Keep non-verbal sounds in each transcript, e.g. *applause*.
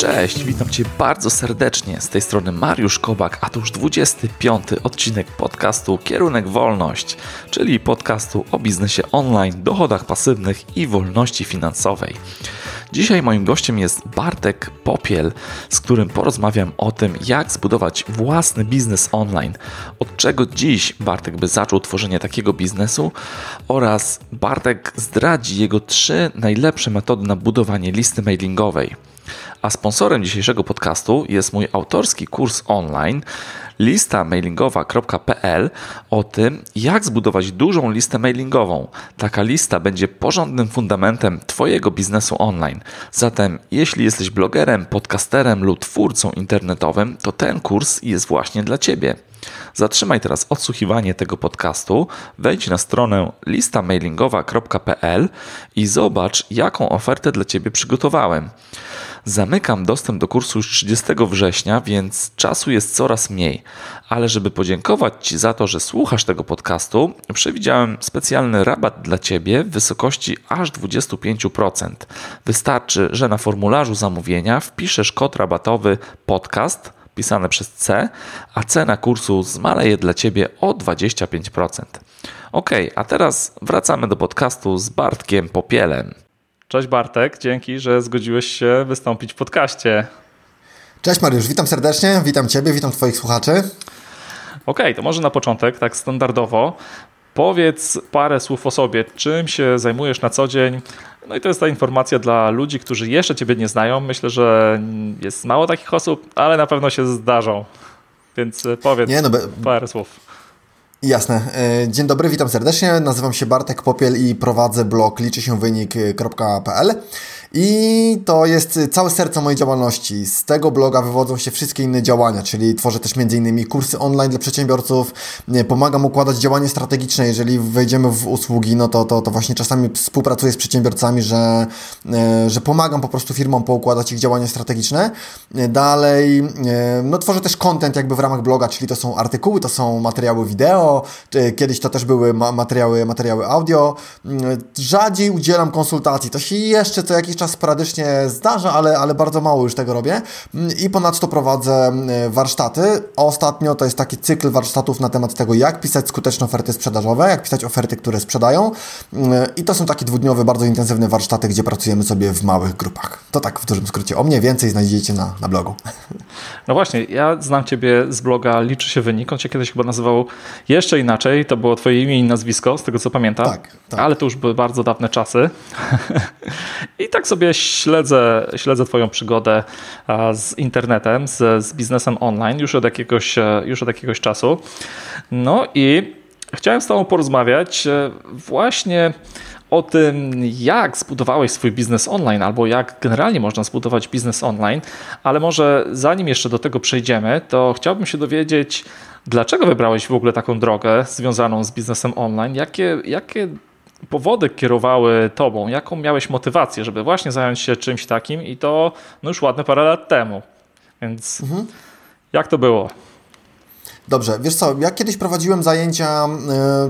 Cześć, witam Cię bardzo serdecznie. Z tej strony Mariusz Kobak, a to już 25 odcinek podcastu Kierunek Wolność, czyli podcastu o biznesie online, dochodach pasywnych i wolności finansowej. Dzisiaj moim gościem jest Bartek Popiel, z którym porozmawiam o tym, jak zbudować własny biznes online, od czego dziś Bartek by zaczął tworzenie takiego biznesu oraz Bartek zdradzi jego trzy najlepsze metody na budowanie listy mailingowej. A sponsorem dzisiejszego podcastu jest mój autorski kurs online lista mailingowa.pl o tym, jak zbudować dużą listę mailingową. Taka lista będzie porządnym fundamentem Twojego biznesu online. Zatem, jeśli jesteś blogerem, podcasterem lub twórcą internetowym, to ten kurs jest właśnie dla Ciebie. Zatrzymaj teraz odsłuchiwanie tego podcastu, wejdź na stronę listamailingowa.pl i zobacz, jaką ofertę dla Ciebie przygotowałem. Zamykam dostęp do kursu już 30 września, więc czasu jest coraz mniej. Ale żeby podziękować Ci za to, że słuchasz tego podcastu, przewidziałem specjalny rabat dla Ciebie w wysokości aż 25%. Wystarczy, że na formularzu zamówienia wpiszesz kod rabatowy podcast pisane przez C, a cena kursu zmaleje dla Ciebie o 25%. Ok, a teraz wracamy do podcastu z Bartkiem Popielem. Cześć Bartek, dzięki, że zgodziłeś się wystąpić w podcaście. Cześć Mariusz, witam serdecznie, witam Ciebie, witam Twoich słuchaczy. Okej, okay, to może na początek, tak standardowo, powiedz parę słów o sobie, czym się zajmujesz na co dzień. No i to jest ta informacja dla ludzi, którzy jeszcze Ciebie nie znają. Myślę, że jest mało takich osób, ale na pewno się zdarzą. Więc powiedz nie, no, parę słów. Jasne. E, dzień dobry, witam serdecznie. Nazywam się Bartek Popiel i prowadzę blog liczy się wynik.pl. I to jest całe serce mojej działalności. Z tego bloga wywodzą się wszystkie inne działania, czyli tworzę też m.in. kursy online dla przedsiębiorców, pomagam układać działanie strategiczne. Jeżeli wejdziemy w usługi, no to, to, to właśnie czasami współpracuję z przedsiębiorcami, że, e, że pomagam po prostu firmom poukładać ich działanie strategiczne. Dalej, e, no tworzę też content jakby w ramach bloga, czyli to są artykuły, to są materiały wideo, kiedyś to też były materiały, materiały audio. Rzadziej udzielam konsultacji, to się jeszcze co jakiś czas sporadycznie zdarza, ale, ale bardzo mało już tego robię. I ponadto prowadzę mm, warsztaty. Ostatnio to jest taki cykl warsztatów na temat tego, jak pisać skuteczne oferty sprzedażowe, jak pisać oferty, które sprzedają. Mm, I to są takie dwudniowe, bardzo intensywne warsztaty, gdzie pracujemy sobie w małych grupach. To tak w dużym skrócie o mnie. Więcej znajdziecie na, na blogu. *laughs* No właśnie, ja znam Ciebie z bloga Liczy się wynik. On się kiedyś chyba nazywał jeszcze inaczej. To było Twoje imię i nazwisko, z tego co pamiętam. Tak, tak. Ale to już były bardzo dawne czasy. *laughs* I tak sobie śledzę, śledzę Twoją przygodę z internetem, z, z biznesem online już od, jakiegoś, e, już od jakiegoś czasu. No i chciałem z Tobą porozmawiać e, właśnie o tym, jak zbudowałeś swój biznes online, albo jak generalnie można zbudować biznes online, ale może zanim jeszcze do tego przejdziemy, to chciałbym się dowiedzieć, dlaczego wybrałeś w ogóle taką drogę związaną z biznesem online? Jakie, jakie powody kierowały tobą? Jaką miałeś motywację, żeby właśnie zająć się czymś takim i to no już ładne parę lat temu. Więc mhm. jak to było? Dobrze, wiesz co, ja kiedyś prowadziłem zajęcia,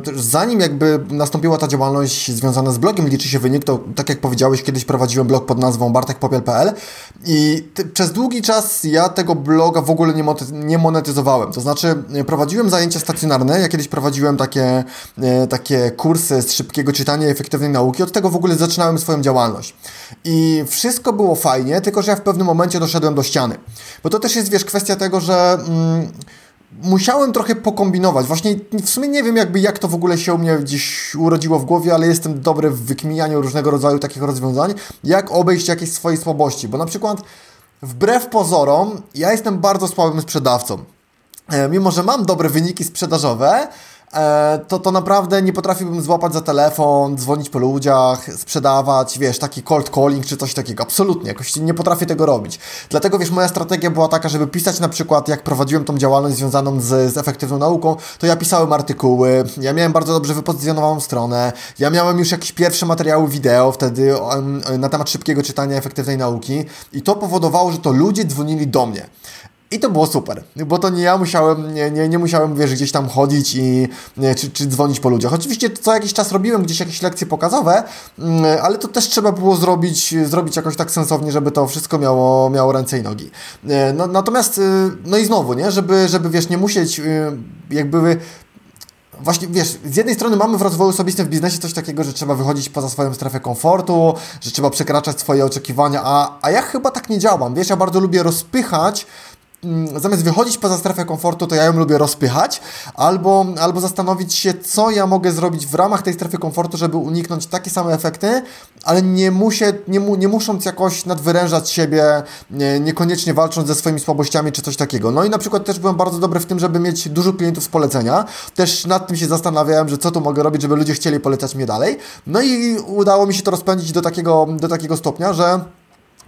yy, zanim jakby nastąpiła ta działalność związana z blogiem Liczy się wynik, to tak jak powiedziałeś, kiedyś prowadziłem blog pod nazwą bartekpopiel.pl i przez długi czas ja tego bloga w ogóle nie, monetyzowałem, to znaczy e, prowadziłem zajęcia stacjonarne, ja kiedyś prowadziłem takie, yy, takie kursy z szybkiego czytania i efektywnej nauki, od tego w ogóle zaczynałem swoją działalność. I wszystko było fajnie, tylko że ja w pewnym momencie doszedłem do ściany, bo to też jest, wiesz, kwestia tego, że... Mm, musiałem trochę pokombinować. Właśnie w sumie nie wiem jakby jak to w ogóle się u mnie gdzieś urodziło w głowie, ale jestem dobry w wykminianiu różnego rodzaju takich rozwiązań, jak obejść jakieś swoje słabości, bo na przykład wbrew pozorom ja jestem bardzo słabym sprzedawcą. E, mimo, że mam dobre wyniki sprzedażowe, to, to naprawdę nie potrafiłbym złapać za telefon, dzwonić po ludziach, sprzedawać, wiesz, taki cold calling czy coś takiego. Absolutnie, jakoś nie potrafię tego robić. Dlatego, wiesz, moja strategia była taka, żeby pisać na przykład, jak prowadziłem tą działalność związaną z, z efektywną nauką, to ja pisałem artykuły, ja miałem bardzo dobrze wypozycjonowaną stronę, ja miałem już jakieś pierwsze materiały wideo wtedy na temat szybkiego czytania efektywnej nauki i to powodowało, że to ludzie dzwonili do mnie. I to było super, bo to nie ja musiałem, nie, nie, nie musiałem, wiesz, gdzieś tam chodzić i czy, czy dzwonić po ludziach. Oczywiście co jakiś czas robiłem gdzieś jakieś lekcje pokazowe, mm, ale to też trzeba było zrobić, zrobić jakoś tak sensownie, żeby to wszystko miało, miało ręce i nogi. E, no, natomiast, y, no i znowu, nie, żeby, żeby wiesz, nie musieć y, jakby właśnie, wiesz, z jednej strony mamy w rozwoju osobistym w biznesie coś takiego, że trzeba wychodzić poza swoją strefę komfortu, że trzeba przekraczać swoje oczekiwania, a, a ja chyba tak nie działam. Wiesz, ja bardzo lubię rozpychać zamiast wychodzić poza strefę komfortu, to ja ją lubię rozpychać, albo, albo zastanowić się, co ja mogę zrobić w ramach tej strefy komfortu, żeby uniknąć takie same efekty, ale nie, musie, nie, mu, nie musząc jakoś nadwyrężać siebie, nie, niekoniecznie walcząc ze swoimi słabościami czy coś takiego. No i na przykład też byłem bardzo dobry w tym, żeby mieć dużo klientów z polecenia. Też nad tym się zastanawiałem, że co tu mogę robić, żeby ludzie chcieli polecać mnie dalej. No i udało mi się to rozpędzić do takiego, do takiego stopnia, że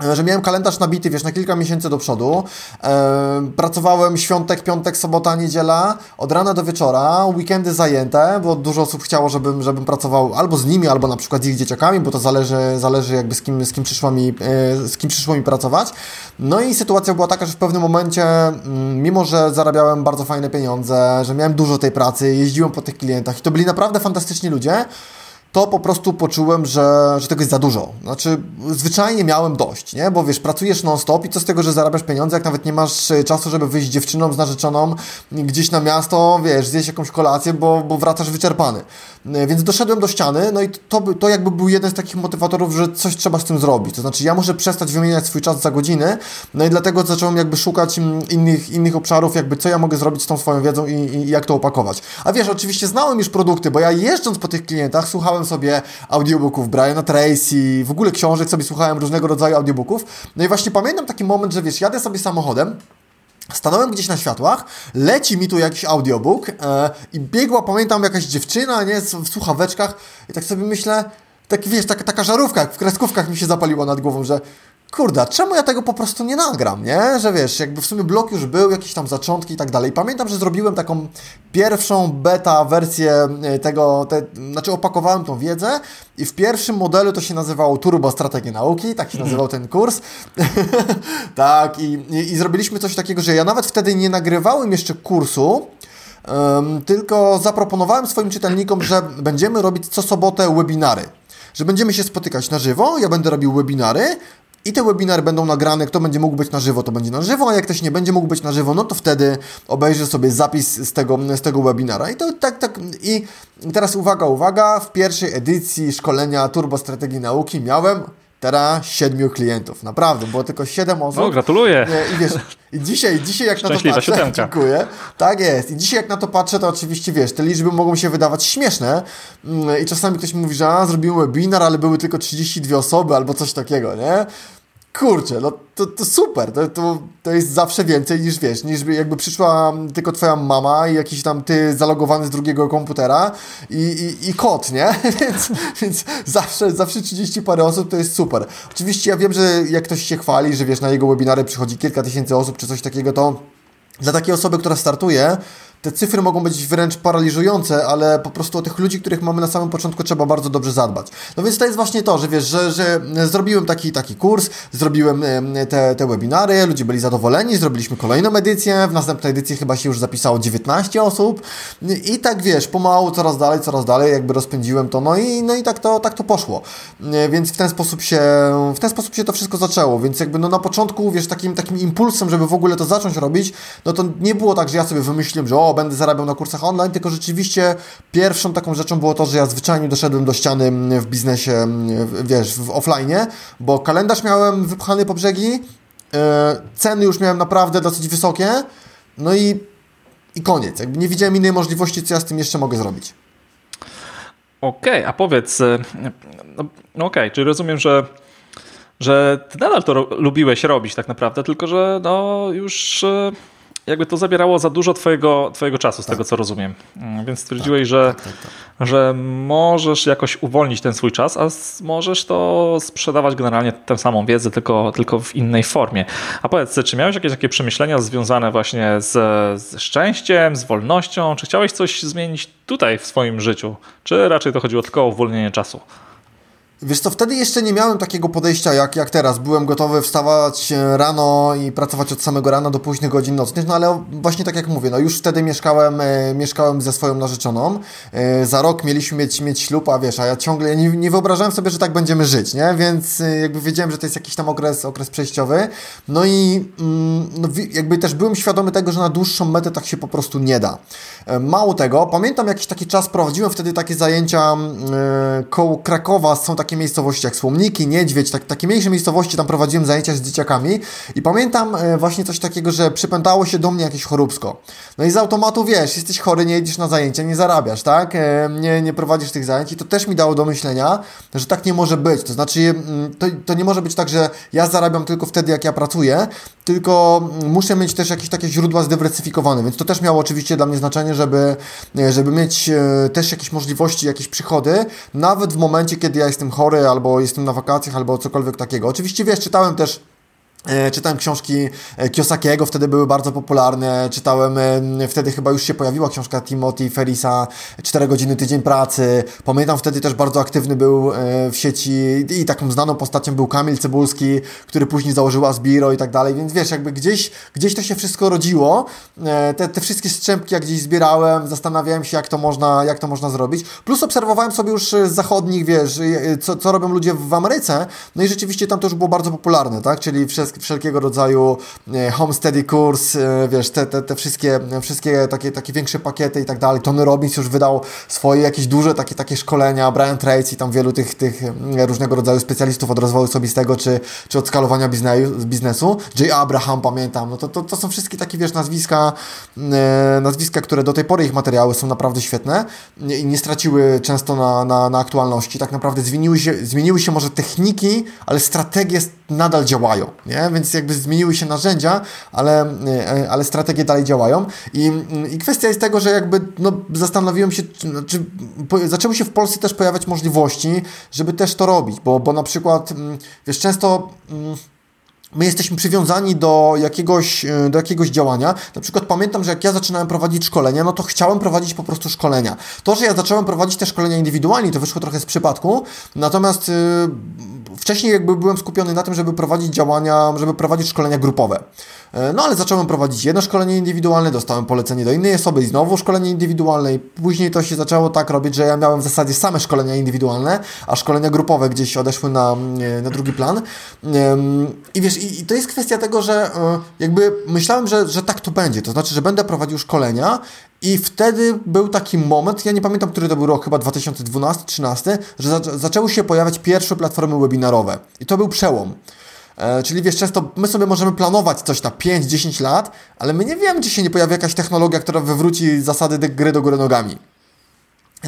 że miałem kalendarz nabity, wiesz, na kilka miesięcy do przodu. E, pracowałem świątek, piątek, sobota, niedziela, od rana do wieczora, weekendy zajęte, bo dużo osób chciało, żebym, żebym pracował albo z nimi, albo na przykład z ich dzieciakami, bo to zależy, zależy jakby z kim, z, kim przyszło mi, e, z kim przyszło mi pracować. No i sytuacja była taka, że w pewnym momencie, mm, mimo że zarabiałem bardzo fajne pieniądze, że miałem dużo tej pracy, jeździłem po tych klientach i to byli naprawdę fantastyczni ludzie, to po prostu poczułem, że, że tego jest za dużo. Znaczy, zwyczajnie miałem dość, nie? Bo wiesz, pracujesz non-stop i co z tego, że zarabiasz pieniądze, jak nawet nie masz e, czasu, żeby wyjść z dziewczyną, z narzeczoną gdzieś na miasto, wiesz, zjeść jakąś kolację, bo, bo wracasz wyczerpany. E, więc doszedłem do ściany, no i to, to jakby był jeden z takich motywatorów, że coś trzeba z tym zrobić. To znaczy, ja muszę przestać wymieniać swój czas za godziny, no i dlatego zacząłem jakby szukać innych, innych obszarów, jakby co ja mogę zrobić z tą swoją wiedzą i, i jak to opakować. A wiesz, oczywiście znałem już produkty, bo ja jeżdżąc po tych klientach, słuchałem słuchałem sobie audiobooków Briana Tracy, w ogóle książek sobie słuchałem różnego rodzaju audiobooków. No i właśnie pamiętam taki moment, że wiesz, jadę sobie samochodem, Stanąłem gdzieś na światłach, leci mi tu jakiś audiobook e, i biegła, pamiętam, jakaś dziewczyna, nie, w słuchaweczkach i tak sobie myślę, tak wiesz, taka, taka żarówka, w kreskówkach mi się zapaliła nad głową, że kurde, czemu ja tego po prostu nie nagram, nie? Że wiesz, jakby w sumie blok już był, jakieś tam zaczątki i tak dalej. Pamiętam, że zrobiłem taką pierwszą beta wersję e, tego, te, znaczy opakowałem tą wiedzę i w pierwszym modelu to się nazywało Turbo Strategie Nauki, tak się mhm. nazywał ten kurs. *laughs* tak, i, i, i, zrobiliśmy coś takiego, że ja nawet wtedy nie nagrywałem jeszcze kursu, um, tylko zaproponowałem swoim czytelnikom, że będziemy robić co sobotę webinary że będziemy się spotykać na żywo, ja będę robił webinary, i te webinary będą nagrane, kto będzie mógł być na żywo, to będzie na żywo, a jak ktoś nie będzie mógł być na żywo, no to wtedy obejrzy sobie zapis z tego, z tego webinara. I to tak, tak. I teraz uwaga, uwaga, w pierwszej edycji szkolenia Turbo Strategii Nauki miałem teraz siedmiu klientów. Naprawdę, było tylko siedem osób. No, gratuluję. I wiesz, i dzisiaj, dzisiaj jak na to patrzę, siódemka. dziękuję. Tak jest. I dzisiaj jak na to patrzę, to oczywiście wiesz, te liczby mogą się wydawać śmieszne mm, i czasami ktoś mówi, że a, zrobiłem webinar, ale były tylko 32 osoby albo coś takiego, nie? Kurczę, no to, to super, to, to, to jest zawsze więcej niż wiesz, niż jakby przyszła tylko twoja mama i jakiś tam ty zalogowany z drugiego komputera i, i, i kot, nie? *laughs* więc, więc zawsze, zawsze 30 parę osób to jest super. Oczywiście ja wiem, że jak ktoś się chwali, że wiesz, na jego webinary przychodzi kilka tysięcy osób czy coś takiego, to dla takiej osoby, która startuje, te cyfry mogą być wręcz paraliżujące, ale po prostu o tych ludzi, których mamy na samym początku, trzeba bardzo dobrze zadbać. No więc to jest właśnie to, że wiesz, że, że zrobiłem taki, taki kurs, zrobiłem te, te webinary, ludzie byli zadowoleni, zrobiliśmy kolejną edycję, w następnej edycji chyba się już zapisało 19 osób i tak wiesz, pomału coraz dalej, coraz dalej, jakby rozpędziłem to, no i, no i tak, to, tak to poszło. Więc w ten sposób się, w ten sposób się to wszystko zaczęło, więc jakby no na początku, wiesz, takim, takim impulsem, żeby w ogóle to zacząć robić, no to nie było tak, że ja sobie wymyśliłem, że o, będę zarabiał na kursach online, tylko rzeczywiście pierwszą taką rzeczą było to, że ja zwyczajnie doszedłem do ściany w biznesie, wiesz, w offline, bo kalendarz miałem wypchany po brzegi, e, ceny już miałem naprawdę dosyć wysokie, no i, i koniec. Jakby nie widziałem innej możliwości, co ja z tym jeszcze mogę zrobić. Okej, okay, a powiedz, e, no, no okej, okay, czyli rozumiem, że że ty nadal to lubiłeś robić tak naprawdę, tylko że no już e, jakby to zabierało za dużo twojego, twojego czasu, z tak. tego co rozumiem. Mm, więc stwierdziłeś, tak, że, tak, tak, tak, że możesz jakoś uwolnić ten swój czas, a możesz to sprzedawać generalnie tę samą wiedzę, tylko, tylko w innej formie. A powiedz, czy miałeś jakieś takie przemyślenia związane właśnie z, z szczęściem, z wolnością? Czy chciałeś coś zmienić tutaj w swoim życiu? Czy raczej to chodziło tylko o uwolnienie czasu? Wiesz co, wtedy jeszcze nie miałem takiego podejścia jak, jak teraz. Byłem gotowy wstawać e, rano i pracować od samego rana do późnych godzin nocnych, no ale właśnie tak jak mówię, no już wtedy mieszkałem, e, mieszkałem ze swoją narzeczoną. E, za rok mieliśmy mieć, mieć ślub, a wiesz, a ja ciągle nie, nie wyobrażałem sobie, że tak będziemy żyć, nie? Więc e, jakby wiedziałem, że to jest jakiś tam okres, okres przejściowy. No i mm, no, jakby też byłem świadomy tego, że na dłuższą metę tak się po prostu nie da. E, mało tego, pamiętam jakiś taki czas, prowadziłem wtedy takie zajęcia e, koło Krakowa, są takie miejscowości jak Słomniki, Niedźwiedź, tak, takie mniejsze miejscowości, tam prowadziłem zajęcia z dzieciakami i pamiętam e, właśnie coś takiego, że przypętało się do mnie jakieś choróbsko. No i z automatu wiesz, jesteś chory, nie jedziesz na zajęcia, nie zarabiasz, tak? Nie, nie prowadzisz tych zajęć i to też mi dało do myślenia, że tak nie może być. To znaczy, mm, to, to nie może być tak, że ja zarabiam tylko wtedy, jak ja pracuję, tylko muszę mieć też jakieś takie źródła zdywersyfikowane, więc to też miało oczywiście dla mnie znaczenie, żeby, żeby mieć też jakieś możliwości, jakieś przychody, nawet w momencie, kiedy ja jestem chory, albo jestem na wakacjach, albo cokolwiek takiego. Oczywiście wiesz, czytałem też czytałem książki e, Kiosakiego, wtedy były bardzo popularne. Czytałem, e, wtedy chyba już się pojawiła książka Timothy Ferrisa 4 godziny tydzień pracy. Pamiętam wtedy też bardzo aktywny był w sieci i taką znaną postacią był Kamil Cebulski, który później założył Asbiro i tak dalej, więc wiesz, jakby gdzieś, gdzieś to się wszystko rodziło. Te, te wszystkie strzępki jak gdzieś zbierałem, zastanawiałem się jak to można, jak to można zrobić. Plus obserwowałem sobie już z zachodnich, wiesz, co, co robią ludzie w Ameryce. No i rzeczywiście tam to już było bardzo popularne, tak? Czyli przez wszelkiego rodzaju e, homesteady kurs, e, wiesz, te, te, te wszystkie, wszystkie takie, takie większe pakiety i tak dalej. Tony Robbins już wydał swoje jakieś duże takie, takie szkolenia, Brian Tracy, tam wielu tych, tych różnego rodzaju specjalistów od rozwoju osobistego, czy, czy od skalowania biznesu. Jay Abraham, pamiętam, no to, to, to są wszystkie takie, wiesz, nazwiska, e, nazwiska, które do tej pory ich materiały są naprawdę świetne i nie straciły często na, na, na aktualności. Tak naprawdę zmieniły się, zmieniły się może techniki, ale strategie nadal działają, nie? Więc jakby zmieniły się narzędzia, ale, e, ale strategie dalej działają. I, i kwestia jest tego, że jakby no, zastanowiłem się, czy, znaczy, po, zaczęły się w Polsce też pojawiać możliwości, żeby też to robić, bo, bo na przykład, mm, wiesz, często mm, my jesteśmy przywiązani do jakiegoś, e, do jakiegoś działania. Na przykład pamiętam, że jak ja zaczynałem prowadzić szkolenia, no to chciałem prowadzić po prostu szkolenia. To, że ja zacząłem prowadzić te szkolenia indywidualnie, to wyszło trochę z przypadku, natomiast yy, wcześniej jakby byłem skupiony na tym, żeby prowadzić działania, żeby prowadzić szkolenia grupowe. E, no ale zacząłem prowadzić jedno szkolenie indywidualne, dostałem polecenie do innej osoby i znowu szkolenie indywidualne i później to się zaczęło tak robić, że ja miałem w zasadzie same szkolenia indywidualne, a szkolenia grupowe gdzieś odeszły na, na drugi plan. I wiesz, i, to jest kwestia tego, że e, jakby myślałem, że, że tak to będzie, to znaczy, że będę prowadził szkolenia i wtedy był taki moment, ja nie pamiętam, który to był rok, chyba 2012-2013, że zaczęły się pojawiać pierwsze platformy webinarowe. I to był przełom. E, czyli wiesz, często my sobie możemy planować coś na 5-10 lat, ale my nie wiemy, czy się nie pojawi jakaś technologia, która wywróci zasady gry do góry nogami.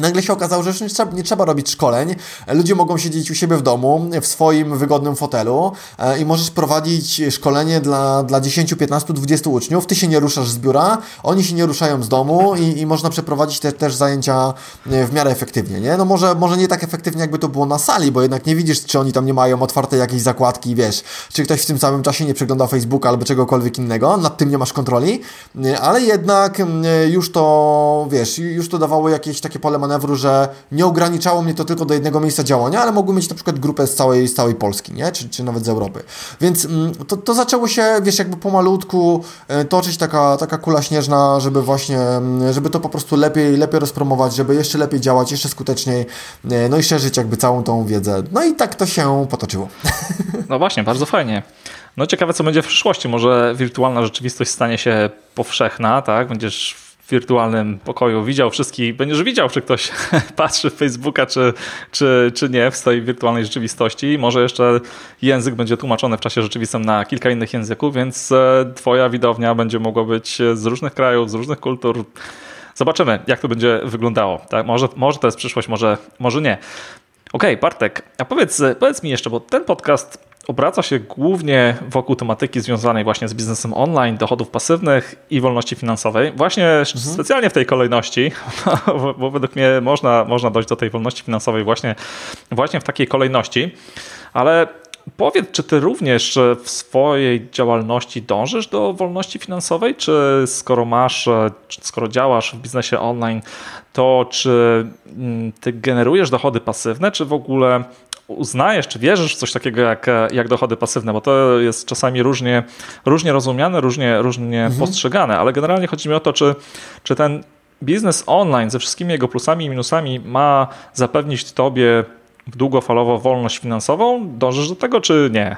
Nagle się okazało, że już nie trzeba, nie trzeba, robić szkoleń. Ludzie mogą siedzieć u siebie w domu, w swoim wygodnym fotelu e, i możesz prowadzić szkolenie dla, dla 10, 15, 20 uczniów. Ty się nie ruszasz z biura, oni się nie ruszają z domu i, i można przeprowadzić te, też zajęcia e, w miarę efektywnie. Nie? No może, może nie tak efektywnie, jakby to było na sali, bo jednak nie widzisz, czy oni tam nie mają otwarte jakieś zakładki, wiesz, czy ktoś w tym samym czasie nie przegląda Facebooka albo czegokolwiek innego, nad tym nie masz kontroli, e, ale jednak już to, wiesz, już to dawało jakieś takie pole manewru, że nie ograniczało mnie to tylko do jednego miejsca działania, ale mogłem mieć na przykład grupę z całej, z całej Polski, nie? Czy, czy nawet z Europy. Więc mm, to, to zaczęło się, wiesz, jakby pomalutku e, toczyć taka, taka kula śnieżna, żeby właśnie, mm, żeby to po prostu lepiej, lepiej rozpromować, żeby jeszcze lepiej działać, jeszcze skuteczniej, e, no i szerzyć jakby całą tą wiedzę. No i tak to się potoczyło. *laughs* No właśnie, bardzo fajnie. No ciekawe, co będzie w przyszłości. Może wirtualna rzeczywistość stanie się powszechna, tak? Będziesz wirtualnym pokoju widział wszystkich, będziesz widział, czy ktoś *laughs* patrzy w Facebooka, czy, czy, czy nie w swojej wirtualnej rzeczywistości. Może jeszcze język będzie tłumaczony w czasie rzeczywistym na kilka innych języków, więc e, twoja widownia będzie mogła być z różnych krajów, z różnych kultur. Zobaczymy, jak to będzie wyglądało. Tak? Może, może to jest przyszłość, może, może nie. Okej, okay, Bartek, a powiedz, powiedz mi jeszcze, bo ten podcast obraca się głównie wokół tematyki związanej właśnie z biznesem online, dochodów pasywnych i wolności finansowej. Właśnie mhm. specjalnie w tej kolejności, *laughs* bo, bo, według mnie można, można dojść do tej wolności finansowej właśnie, właśnie w takiej kolejności. Ale powiedz, czy ty również w swojej działalności dążysz do wolności finansowej, czy skoro masz, skoro działasz w biznesie online, to czy mm, ty generujesz dochody pasywne, czy w ogóle uznajesz, czy wierzysz w coś takiego jak, jak dochody pasywne, bo to jest czasami różnie, różnie rozumiane, różnie, różnie mhm. postrzegane, ale generalnie chodzi mi o to, czy, czy ten biznes online ze wszystkimi jego plusami i minusami ma zapewnić tobie długofalowo wolność finansową? Dążysz do tego, czy nie?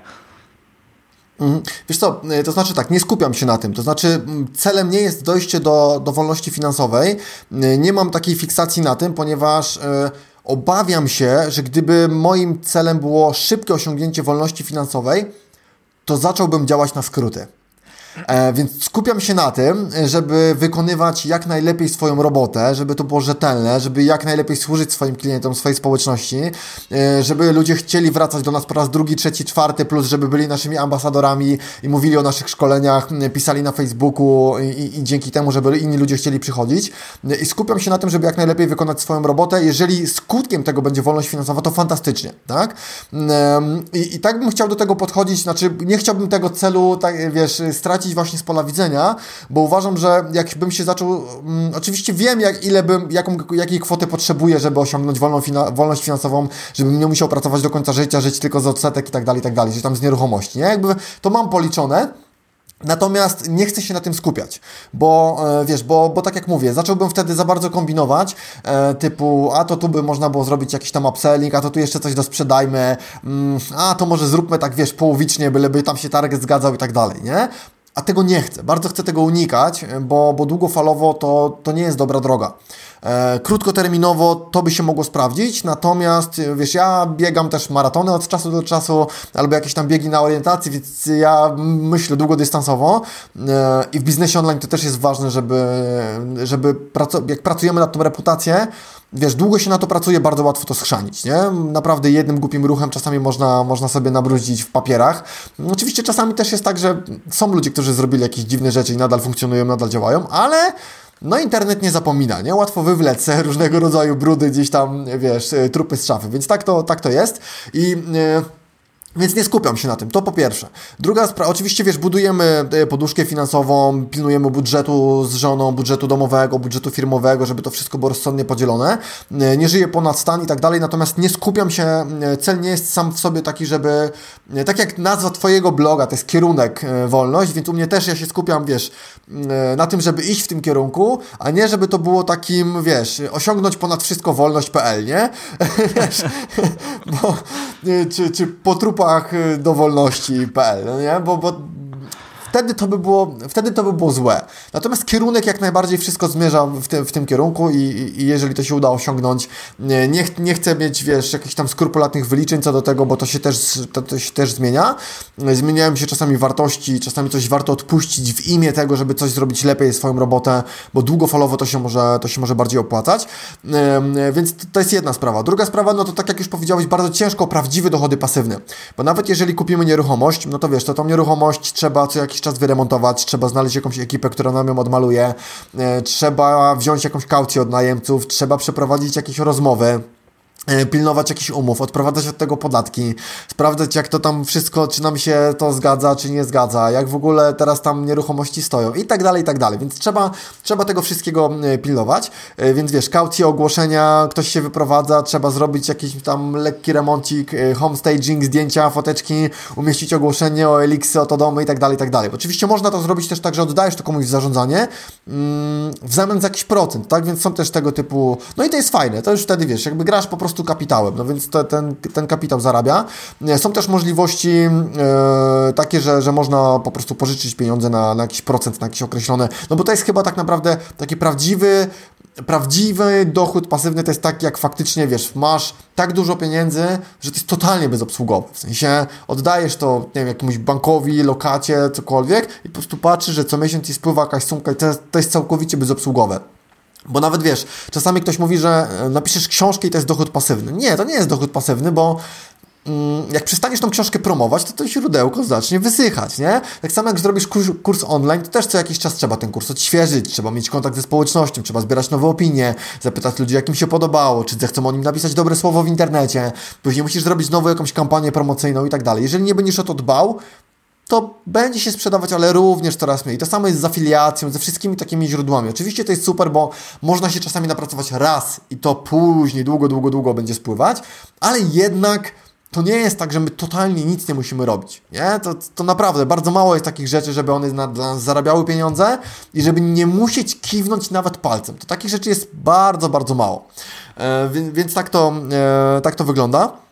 Mhm. Wiesz co, e, to znaczy tak, nie skupiam się na tym. To znaczy, celem nie jest dojście do, do wolności finansowej. E, nie mam takiej fiksacji na tym, ponieważ e, obawiam się, że gdyby moim celem było szybkie osiągnięcie wolności finansowej, to zacząłbym działać na skróty. E, więc skupiam się na tym, żeby wykonywać jak najlepiej swoją robotę, żeby to było rzetelne, żeby jak najlepiej służyć swoim klientom, swojej społeczności, e, żeby ludzie chcieli wracać do nas po raz drugi, trzeci, czwarty, plus żeby byli naszymi ambasadorami i mówili o naszych szkoleniach, pisali na Facebooku i, i dzięki temu, żeby inni ludzie chcieli przychodzić. I skupiam się na tym, żeby jak najlepiej wykonać swoją robotę. Jeżeli skutkiem tego będzie wolność finansowa, to fantastycznie, tak? I, i tak bym chciał do tego podchodzić, znaczy nie chciałbym tego celu, tak, wiesz, stracić stracić właśnie z pola widzenia, bo uważam, że jakbym się zaczął, mm, oczywiście wiem, jak, ile bym, jaką, jakiej kwoty potrzebuję, żeby osiągnąć wolną fina, wolność finansową, żebym nie musiał pracować do końca życia, żyć tylko z odsetek i tak dalej, i tak dalej, że tam z nieruchomości, nie? Jakby to mam policzone, Natomiast nie chcę się na tym skupiać, bo e, wiesz, bo, bo tak jak mówię, zacząłbym wtedy za bardzo kombinować, e, typu, a to tu by można było zrobić jakiś tam upselling, a to tu jeszcze coś dosprzedajmy, mm, a to może zróbmy tak, wiesz, połowicznie, byleby tam się target zgadzał i tak dalej, nie? A tego nie chcę. Bardzo chcę tego unikać, bo, bo długofalowo to, to nie jest dobra droga. E, krótkoterminowo to by się mogło sprawdzić, natomiast wiesz, ja biegam też maratony od czasu do czasu, albo jakieś tam biegi na orientacji, więc ja myślę długodystansowo e, i w biznesie online to też jest ważne, żeby, żeby jak pracujemy nad tą reputację, wiesz, długo się na to pracuje, bardzo łatwo to schrzanić, nie? Naprawdę jednym głupim ruchem czasami można, można sobie nabrudzić w papierach. Oczywiście czasami też jest tak, że są ludzie, którzy zrobili jakieś dziwne rzeczy i nadal funkcjonują, nadal działają, ale no internet nie zapomina, nie? Łatwo wywlec *laughs* różnego rodzaju brudy gdzieś tam, wiesz, trupy z szafy, więc tak to, tak to jest i... Yy, więc nie skupiam się na tym, to po pierwsze. Druga sprawa, oczywiście wiesz, budujemy e, poduszkę finansową, pilnujemy budżetu z żoną, budżetu domowego, budżetu firmowego, żeby to wszystko było rozsądnie podzielone. E, nie żyję ponad stan i tak dalej, natomiast nie skupiam się, e, cel nie jest sam w sobie taki, żeby, tak jak nazwa Twojego bloga, to jest kierunek wolność, więc u mnie też ja się skupiam, wiesz, na tym, żeby iść w tym kierunku, a nie żeby to było takim, wiesz, osiągnąć ponad wszystko wolność.pl, nie? *laughs* wiesz, *laughs* bo, czy, czy po Y, do wolności.pl, no nie? Bo, bo wtedy to by było, wtedy to by było złe. Natomiast kierunek jak najbardziej wszystko zmierza w, tym w tym kierunku i, i, jeżeli to się uda osiągnąć, nie, nie chcę mieć, wiesz, jakichś tam skrupulatnych wyliczeń co do tego, bo to się też, to, to się też zmienia. Zmieniają się czasami wartości, czasami coś warto odpuścić w imię tego, żeby coś zrobić lepiej swoją robotę, bo długofalowo to się może, to się może bardziej opłacać. Więc to jest jedna sprawa. Druga sprawa, no to tak jak już powiedziałeś, bardzo ciężko prawdziwe dochody pasywne. Bo nawet jeżeli kupimy nieruchomość, no to wiesz, to tą nieruchomość trzeba co jakiś czas wyremontować, trzeba znaleźć jakąś ekipę, która nam ją odmaluje, e, trzeba wziąć jakąś kaucję od najemców, trzeba przeprowadzić jakieś rozmowy. E, pilnować jakichś umów, odprowadzać od tego podatki, sprawdzać jak to tam wszystko, czy nam się to zgadza, czy nie zgadza, jak w ogóle teraz tam nieruchomości stoją i tak dalej, i tak dalej. Więc trzeba, trzeba tego wszystkiego e, pilnować. E, więc wiesz, kaucje, ogłoszenia, ktoś się wyprowadza, trzeba zrobić jakiś tam lekki remoncik, homestaging, zdjęcia, foteczki, umieścić ogłoszenie o eliksy, o to domy i tak dalej, i tak dalej. Oczywiście można to zrobić też tak, że oddajesz to komuś w zarządzanie mm, w zamian za jakiś procent, tak? Więc są też tego typu, no i to jest fajne, to już wtedy wiesz, jakby grasz po prostu prostu kapitałem, no więc te, ten, ten kapitał zarabia. Są też możliwości e, takie, że, że można po prostu pożyczyć pieniądze na, na jakiś procent, na jakieś określone, no bo to jest chyba tak naprawdę taki prawdziwy prawdziwy dochód pasywny to jest tak, jak faktycznie, wiesz, masz tak dużo pieniędzy, że to jest totalnie bezobsługowe. W sensie oddajesz to, nie wiem, jakiemuś bankowi, lokacie, cokolwiek i po prostu patrzysz, że co miesiąc ci spływa jakaś sumka i to to jest całkowicie bezobsługowe. Bo nawet wiesz, czasami ktoś mówi, że e, napiszesz książkę i to jest dochód pasywny. Nie, to nie jest dochód pasywny, bo mm, jak przestaniesz tą książkę promować, to to źródełko zacznie wysychać, nie? Tak samo jak zrobisz kurs, kurs, online, to też co jakiś czas trzeba ten kurs odświeżyć, trzeba mieć kontakt ze społecznością, trzeba zbierać nowe opinie, zapytać ludzi, jak im się podobało, czy zechcą o nim napisać dobre słowo w internecie, później musisz zrobić znowu jakąś kampanię promocyjną i tak dalej. Jeżeli nie będziesz o to dbał, to będzie się sprzedawać, ale również coraz mniej. To samo jest z afiliacją, ze wszystkimi takimi źródłami. Oczywiście to jest super, bo można się czasami napracować raz i to później długo, długo, długo będzie spływać, ale jednak to nie jest tak, że my totalnie nic nie musimy robić. Nie? To, to naprawdę bardzo mało jest takich rzeczy, żeby one na, dla nas zarabiały pieniądze i żeby nie musieć kiwnąć nawet palcem. To takich rzeczy jest bardzo, bardzo mało. E, więc, więc tak, to, e, tak to wygląda.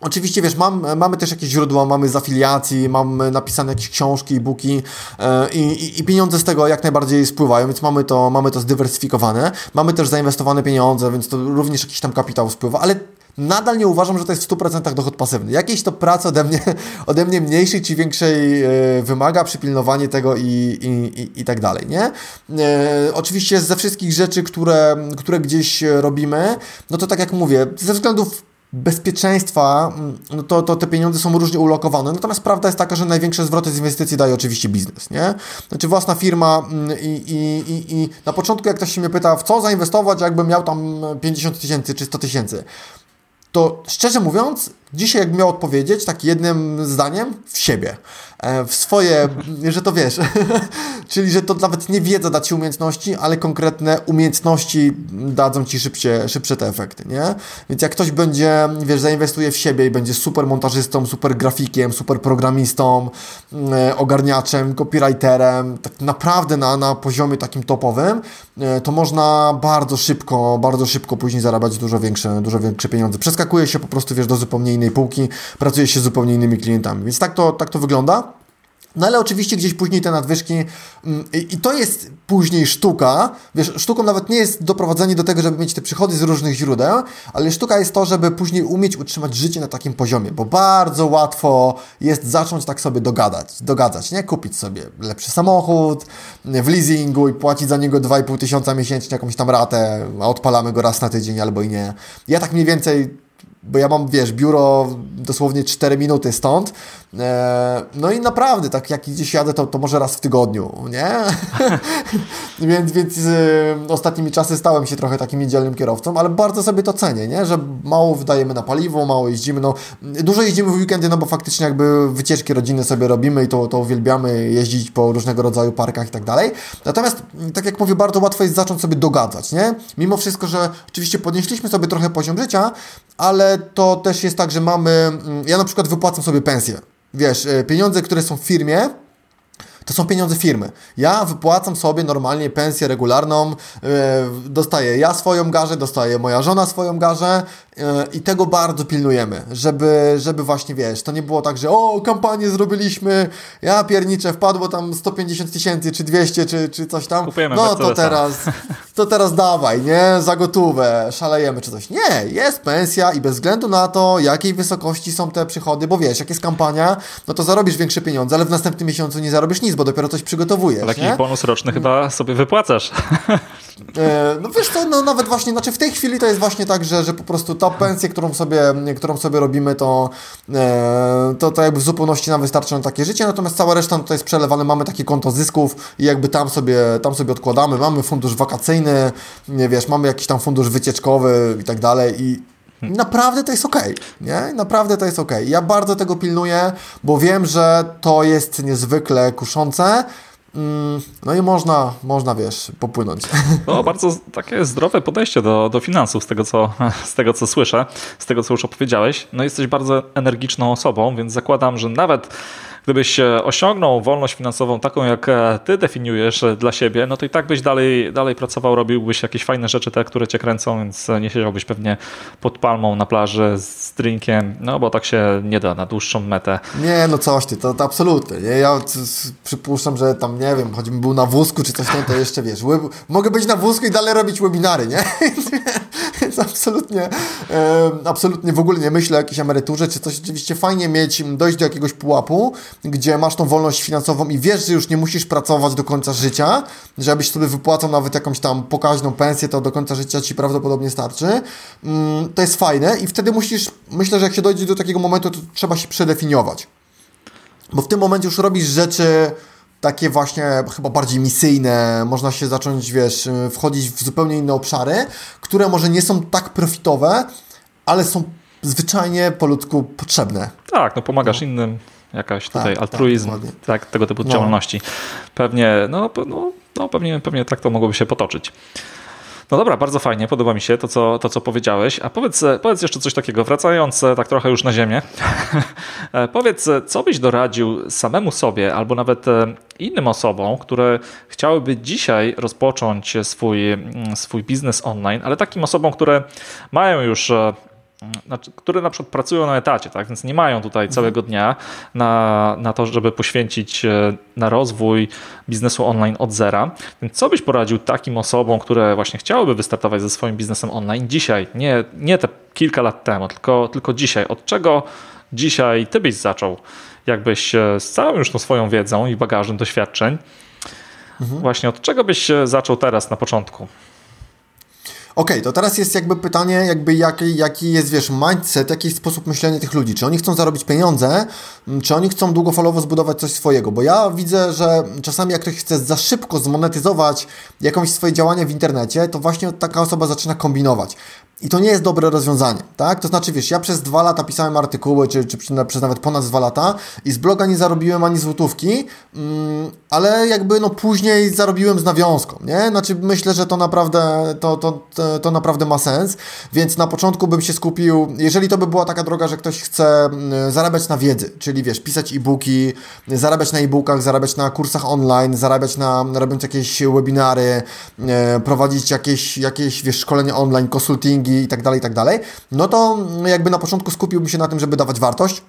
Oczywiście, wiesz, mam, mamy też jakieś źródła, mamy z afiliacji, mamy napisane jakieś książki, e-booki e, i, i, pieniądze z tego jak najbardziej spływają, więc mamy to, mamy to zdywersyfikowane. Mamy też zainwestowane pieniądze, więc to również jakiś tam kapitał spływa, ale nadal nie uważam, że to jest w 100% dochód pasywny. Jakiejś to pracy ode mnie, *laughs* ode mnie mniejszej czy większej e, wymaga, przypilnowanie tego i, i, i, i tak dalej, nie? E, oczywiście ze wszystkich rzeczy, które, które gdzieś robimy, no to tak jak mówię, ze względów bezpieczeństwa, mm, no to, to te pieniądze są różnie ulokowane. Natomiast prawda jest taka, że największe zwroty z inwestycji daje oczywiście biznes, nie? Znaczy własna firma mm, i, i, i, i na początku jak ktoś się mnie pyta, w co zainwestować, jakbym miał tam 50 tysięcy czy 100 tysięcy, to szczerze mówiąc, dzisiaj jak miał odpowiedzieć, tak jednym zdaniem, w siebie. E, w swoje, że to wiesz, *laughs* czyli że to nawet nie wiedza da Ci umiejętności, ale konkretne umiejętności dadzą Ci szybcie, szybsze te efekty, nie? Więc jak ktoś będzie, wiesz, zainwestuje w siebie i będzie super montażystą, super grafikiem, super programistą, e, ogarniaczem, copywriterem, tak naprawdę na, na poziomie takim topowym, e, to można bardzo szybko, bardzo szybko później zarabiać dużo większe, dużo większe pieniądze. Przeskakuje się po prostu, wiesz, do zupełnie innej półki, pracuje się z zupełnie innymi klientami. Więc tak to, tak to wygląda. No ale oczywiście gdzieś później te nadwyżki mm, i to jest później sztuka, wiesz, sztuką nawet nie jest doprowadzenie do tego, żeby mieć te przychody z różnych źródeł, ale sztuka jest to, żeby później umieć utrzymać życie na takim poziomie, bo bardzo łatwo jest zacząć tak sobie dogadać, dogadzać, nie? Kupić sobie lepszy samochód w leasingu i płacić za niego 2,5 tysiąca miesięcznie jakąś tam ratę, a odpalamy go raz na tydzień albo i nie. Ja tak mniej więcej bo ja mam, wiesz, biuro dosłownie 4 minuty stąd. E, no i naprawdę, tak jak gdzieś jadę, to, to może raz w tygodniu, nie? *laughs* więc więc y, ostatnimi czasy stałem się trochę takim niedzielnym kierowcą, ale bardzo sobie to cenię, nie? Że mało wydajemy na paliwo, mało jeździmy, no dużo jeździmy w weekendy, no bo faktycznie jakby wycieczki rodzinne sobie robimy i to, to uwielbiamy jeździć po różnego rodzaju parkach i tak dalej. Natomiast, tak jak mówię, bardzo łatwo jest zacząć sobie dogadzać, nie? Mimo wszystko, że oczywiście podnieśliśmy sobie trochę poziom życia, ale to też jest tak, że mamy, mm, ja na przykład wypłacam sobie pensję. Wiesz, e, pieniądze, które są w firmie, to są pieniądze firmy. Ja wypłacam sobie normalnie pensję regularną, yy, dostaję ja swoją garzę, dostaje moja żona swoją garzę i tego bardzo pilnujemy, żeby, żeby właśnie, wiesz, to nie było tak, że o, kampanię zrobiliśmy, ja pierniczę, wpadło tam 150 tysięcy, czy 200, czy, czy coś tam, Kupujemy no to teraz, to teraz dawaj, nie, za gotówę, szalejemy, czy coś. Nie, jest pensja i bez względu na to, jakiej wysokości są te przychody, bo wiesz, jak jest kampania, no to zarobisz większe pieniądze, ale w następnym miesiącu nie zarobisz nic, bo dopiero coś przygotowujesz. Ale jakiś bonus roczny chyba sobie wypłacasz. *laughs* E, no wiesz to no nawet właśnie, znaczy w tej chwili to jest właśnie tak, że, że po prostu ta pensja, którą sobie, którą sobie robimy, to, e, to, to jakby w zupełności nam wystarczy na takie życie, natomiast cała reszta no, to jest przelewane, mamy takie konto zysków i jakby tam sobie, tam sobie odkładamy, mamy fundusz wakacyjny, nie wiesz, mamy jakiś tam fundusz wycieczkowy i tak dalej i Naprawdę to jest ok, nie? Naprawdę to jest ok. Ja bardzo tego pilnuję, bo wiem, że to jest niezwykle kuszące. Mm, no i można, można, wiesz, popłynąć. *laughs* No, bardzo takie zdrowe podejście do, do finansów, z tego, co, z tego co słyszę, z tego co już opowiedziałeś. No jesteś bardzo energiczną osobą, więc zakładam, że nawet gdybyś osiągnął wolność finansową taką, jak e, ty definiujesz e, dla siebie, no to i tak byś dalej, dalej pracował, robiłbyś jakieś fajne rzeczy, te, które cię kręcą, więc nie siedziałbyś pewnie pod palmą na plaży z drinkiem, no bo tak się nie da na dłuższą metę. Nie, no coś ty, to, to absolutnie. Nie? Ja przypuszczam, że tam, nie wiem, choćbym był na wózku czy coś tam, to jeszcze wiesz, mogę być na wózku i dalej robić webinary, nie? *laughs* Absolutnie, absolutnie w ogóle nie myślę o jakiejś emeryturze czy coś. Oczywiście fajnie mieć, dojść do jakiegoś pułapu, gdzie masz tą wolność finansową i wiesz, że już nie musisz pracować do końca życia, żebyś sobie wypłacał nawet jakąś tam pokaźną pensję, to do końca życia ci prawdopodobnie starczy. Mm, to jest fajne i wtedy musisz, myślę, że jak się dojdzie do takiego momentu, to trzeba się przedefiniować. Bo w tym momencie już robisz rzeczy takie właśnie chyba bardziej misyjne, można się zacząć, wiesz, wchodzić w zupełnie inne obszary, które może nie są tak profitowe, ale są zwyczajnie po ludzku potrzebne. Tak, no pomagasz no. innym, jakaś tak, tutaj tak, altruizm, tak, tak, tego typu no. działalności. Pewnie, no, no, no pewnie, pewnie tak to mogłoby się potoczyć. No dobra, bardzo fajnie, podoba mi się to, co, to, co powiedziałeś. A powiedz, powiedz jeszcze coś takiego, wracając tak trochę już na ziemię. *laughs* powiedz, co byś doradził samemu sobie, albo nawet innym osobom, które chciałyby dzisiaj rozpocząć swój, swój biznes online, ale takim osobom, które mają już znaczy, które na przykład pracują na etacie, tak? więc nie mają tutaj mhm. całego dnia na, na to, żeby poświęcić e, na rozwój biznesu online od zera. Więc co byś poradził takim osobom, które właśnie chciałyby wystartować ze swoim biznesem online dzisiaj, nie, nie te kilka lat temu, tylko, tylko dzisiaj? Od czego dzisiaj ty byś zaczął? Jakbyś e, z całą już tą swoją wiedzą i bagażem doświadczeń, mhm. właśnie od czego byś zaczął teraz na początku? Okay, to teraz jest jakby pytanie, jakby jaki, jaki jest, wiesz, mindset, jaki jest sposób myślenia tych ludzi. Czy oni chcą zarobić pieniądze, mm, czy oni chcą długofalowo zbudować coś swojego? Bo ja widzę, że czasami jak ktoś chce za szybko zmonetyzować jakąś swoje działanie w internecie, to właśnie taka osoba zaczyna kombinować. I to nie jest dobre rozwiązanie, tak? To znaczy, wiesz, ja przez dwa lata pisałem artykuły, czy, czy przez nawet ponad dwa lata i z bloga nie zarobiłem ani złotówki, mm, ale jakby no później zarobiłem z nawiązką, nie? Znaczy myślę, że to naprawdę, to, to, to, to naprawdę ma sens, więc na początku bym się skupił, jeżeli to by była taka droga, że ktoś chce mm, zarabiać na wiedzy, czyli wiesz, pisać e-booki, zarabiać na e-bookach, zarabiać na kursach online, zarabiać na, robiąc jakieś webinary, e, prowadzić jakieś, jakieś wiesz, szkolenia online, konsultingi, i tak dalej, i tak no to jakby na początku skupiłbym się na tym, żeby dawać wartość,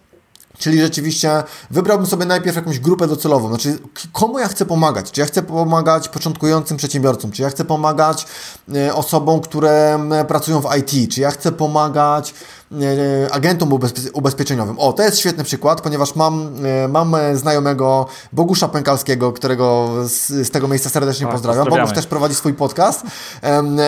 Czyli rzeczywiście wybrałbym sobie najpierw jakąś grupę docelową. Znaczy, komu ja chcę pomagać? Czy ja chcę pomagać początkującym przedsiębiorcom? Czy ja chcę pomagać e, osobom, które pracują w IT? Czy ja chcę pomagać agentom ubezpieczeniowym. O, to jest świetny przykład, ponieważ mam, e, mam znajomego Bogusza Pękalskiego, którego z, z tego miejsca serdecznie o, pozdrawiam. Bogusz też prowadzi swój podcast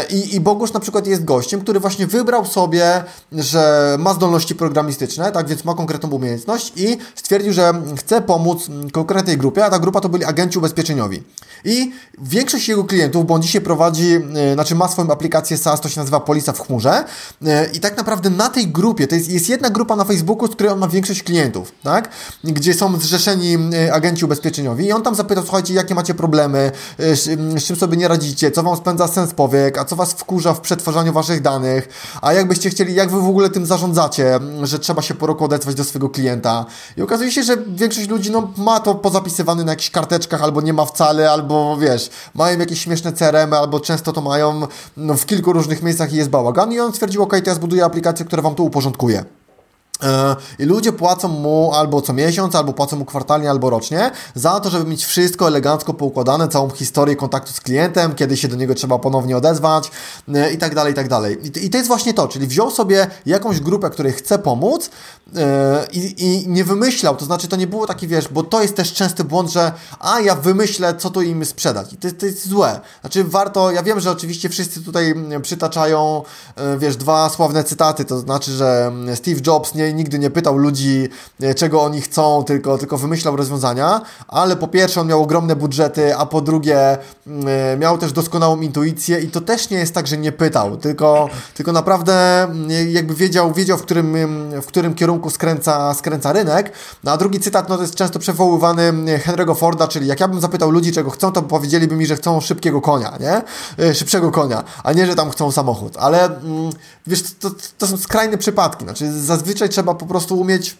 I, i Bogusz na przykład jest gościem, który właśnie wybrał sobie, że ma zdolności programistyczne, tak więc ma konkretną umiejętność i stwierdził, że chce pomóc konkretnej grupie, a ta grupa to byli agenci ubezpieczeniowi. I większość jego klientów, bo on dzisiaj prowadzi, e, znaczy ma swoją aplikację SaaS, to się nazywa Polisa w chmurze i tak naprawdę na tej grupie, to jest, jest jedna grupa na Facebooku, z której on ma większość klientów, tak? Gdzie są zrzeszeni y, agenci ubezpieczeniowi i on tam zapytał, słuchajcie, jakie macie problemy, y, z, czym sobie nie radzicie, co wam spędza sens powiek, a co was wkurza w przetwarzaniu waszych danych, a jakbyście chcieli, jak wy w ogóle tym zarządzacie, że trzeba się po roku odezwać do swojego klienta. I okazuje się, że większość ludzi no, ma to pozapisywane na jakichś karteczkach, albo nie ma wcale, albo wiesz, mają jakieś śmieszne CRM, albo często to mają no, w kilku różnych miejscach i jest bałagan. I on stwierdził, ok, to ja zbuduję aplikację, która wam to uporządkuje. E, I ludzie płacą mu albo co miesiąc, albo płacą mu kwartalnie, albo rocznie za to, żeby mieć wszystko elegancko poukładane, całą historię kontaktu z klientem, kiedy się do niego trzeba ponownie odezwać e, i tak dalej, i tak dalej. I to jest właśnie to, czyli wziął sobie jakąś grupę, której chce pomóc e, i, i nie wymyślał, to znaczy to nie było taki, wiesz, bo to jest też częsty błąd, że a ja wymyślę, co tu im sprzedać. I to, to jest złe. Znaczy warto, ja wiem, że oczywiście wszyscy tutaj przytaczają, wiesz, dwa sławne cytaty, to znaczy, że Steve Jobs nie nigdy nie pytał ludzi, e, czego oni chcą, tylko, tylko wymyślał rozwiązania, ale po pierwsze on miał ogromne budżety, a po drugie mm, e, miał też doskonałą intuicję i to też nie jest tak, że nie pytał, tylko, tylko naprawdę mm, jakby wiedział, wiedział w, którym, mm, w którym kierunku skręca, skręca rynek. No, a drugi cytat no, to jest często przywoływany Henry'ego Forda, czyli jak ja bym zapytał ludzi, czego chcą, to powiedzieliby mi, że chcą szybkiego konia, nie? E, szybszego konia, a nie, że tam chcą samochód. Ale wiesz, to, to są skrajne przypadki. Znaczy, zazwyczaj trzeba po prostu umieć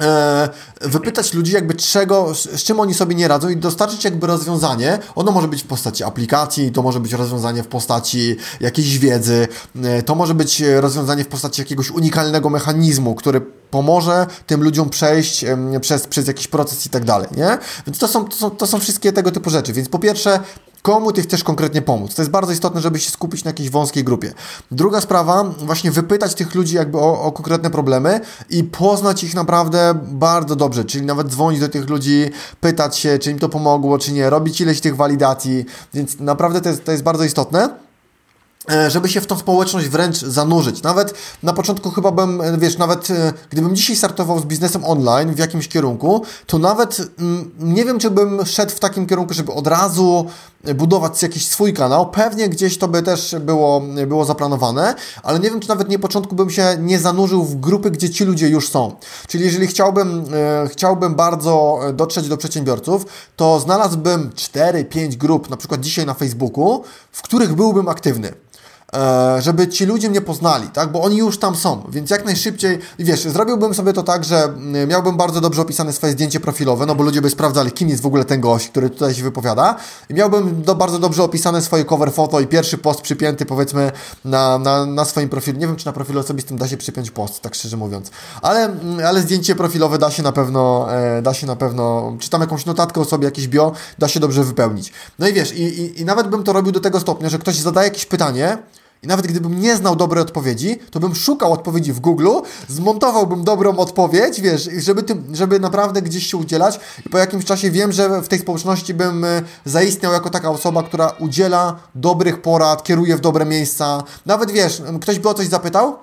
e, wypytać ludzi jakby czego, z czym oni sobie nie radzą i dostarczyć jakby rozwiązanie. Ono może być w postaci aplikacji, to może być rozwiązanie w postaci jakiejś wiedzy, e, to może być rozwiązanie w postaci jakiegoś unikalnego mechanizmu, który pomoże tym ludziom przejść przez, przez jakiś proces i tak dalej, nie? Więc to są, to są, to są wszystkie tego typu rzeczy. Więc po pierwsze, komu ty chcesz konkretnie pomóc. To jest bardzo istotne, żeby się skupić na jakiejś wąskiej grupie. Druga sprawa, właśnie wypytać tych ludzi jakby o, o, konkretne problemy i poznać ich naprawdę bardzo dobrze, czyli nawet dzwonić do tych ludzi, pytać się, czy im to pomogło, czy nie, robić ileś tych walidacji, więc naprawdę to jest, to jest bardzo istotne. E, żeby się w tą społeczność wręcz zanurzyć. Nawet na początku chyba bym, e, wiesz, nawet e, gdybym dzisiaj startował z biznesem online w jakimś kierunku, to nawet mm, nie wiem, czy bym szedł w takim kierunku, żeby od razu budować jakiś swój kanał. Pewnie gdzieś to by też było, było zaplanowane, ale nie wiem, czy nawet nie początku bym się nie zanurzył w grupy, gdzie ci ludzie już są. Czyli jeżeli chciałbym, e, chciałbym bardzo dotrzeć do przedsiębiorców, to znalazłbym 4-5 grup, na przykład dzisiaj na Facebooku, w których byłbym aktywny. E, żeby ci ludzie mnie poznali, tak? Bo oni już tam są, więc jak najszybciej, wiesz, zrobiłbym sobie to tak, że mm, miałbym bardzo dobrze opisane swoje zdjęcie profilowe, no bo ludzie by sprawdzali, kim jest w ogóle ten gość, który tutaj się wypowiada i miałbym do, bardzo dobrze opisane swoje cover foto i pierwszy post przypięty, powiedzmy, na, na, na swoim profilu. Nie wiem, czy na profilu osobistym da się przypiąć post, tak szczerze mówiąc, ale, mm, ale zdjęcie profilowe da się na pewno, e, da się na pewno, czy tam jakąś notatkę o sobie, jakieś bio, da się dobrze wypełnić. No i wiesz, i, i, i nawet bym to robił do tego stopnia, że ktoś zadaje jakieś pytanie, i nawet gdybym nie znał dobrej odpowiedzi, to bym szukał odpowiedzi w Google, zmontowałbym dobrą odpowiedź, wiesz, żeby, tym, żeby naprawdę gdzieś się udzielać i po jakimś czasie wiem, że w tej społeczności bym e, zaistniał jako taka osoba, która udziela dobrych porad, kieruje w dobre miejsca. Nawet wiesz, ktoś by o coś zapytał,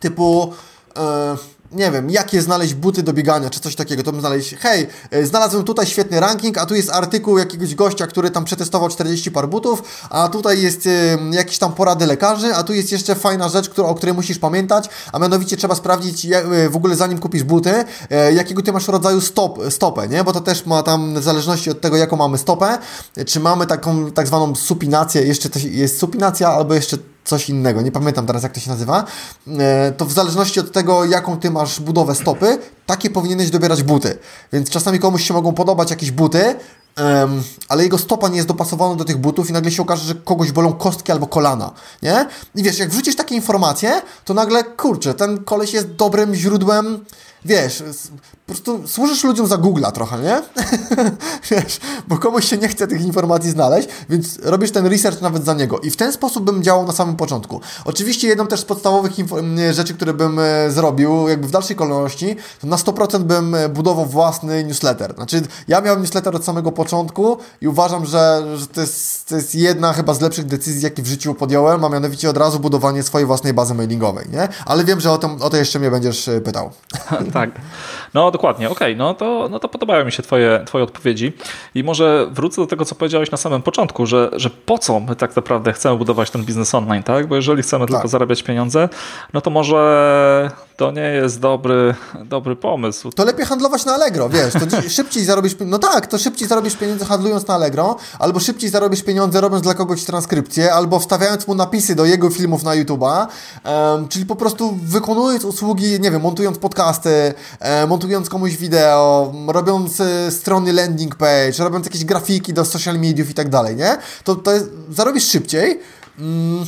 typu... Yy, nie wiem, jakie znaleźć buty do biegania, czy coś takiego, to bym znaleźć, hej, e, znalazłem tutaj świetny ranking, a tu jest artykuł jakiegoś gościa, który tam przetestował 40 par butów, a tutaj jest jakieś tam porady lekarzy, a tu jest jeszcze fajna rzecz, którą, o której musisz pamiętać, a mianowicie trzeba sprawdzić jak, w ogóle zanim kupisz buty, y, jakiego ty masz rodzaju stop, stopę, nie, bo to też ma tam w zależności od tego, jaką mamy stopę, czy mamy taką tak zwaną supinację, jeszcze jest supinacja, albo jeszcze coś innego, nie pamiętam teraz jak to się nazywa, e, to w zależności od tego, jaką ty masz budowę stopy, takie powinieneś dobierać buty. Więc czasami komuś się mogą podobać jakieś buty, ale jego stopa nie jest dopasowana do tych butów i nagle się okaże, że kogoś bolą kostki albo kolana, nie? I wiesz, jak wrzucisz takie informacje, to nagle, kurczę, ten koleś jest dobrym źródłem wiesz, po prostu służysz ludziom za Google'a trochę, nie? *laughs* wiesz, bo komuś się nie chce tych informacji znaleźć, więc robisz ten research nawet za niego. I w ten sposób bym działał na samym początku. Oczywiście jedną też z podstawowych rzeczy, które bym e, zrobił, jakby w dalszej kolejności, to na 100% bym e, budował własny newsletter. Znaczy, ja miałem newsletter od samego początku i uważam, że, że to, jest, to jest jedna chyba z lepszych decyzji, jakie w życiu podjąłem, a mianowicie od razu budowanie swojej własnej bazy mailingowej, nie? Ale wiem, że o, tym, o to jeszcze mnie będziesz e, pytał. Tak. No dokładnie, okej, okay. no, to, no to podobają mi się twoje, twoje odpowiedzi i może wrócę do tego, co powiedziałeś na samym początku, że, że po co my tak naprawdę chcemy budować ten biznes online, tak? Bo jeżeli chcemy tak. tylko zarabiać pieniądze, no to może to nie jest dobry, dobry pomysł. To lepiej handlować na Allegro, wiesz, to *laughs* szybciej zarobisz, no tak, to szybciej zarobisz pieniądze handlując na Allegro, albo szybciej zarobisz pieniądze robiąc dla kogoś transkrypcję, albo wstawiając mu napisy do jego filmów na YouTube'a, um, czyli po prostu wykonując usługi, nie wiem, montując podcasty, e, montując komuś wideo, robiąc e, strony landing page, robiąc jakieś grafiki do social mediów i tak dalej, nie? To, to jest, zarobisz szybciej, mm,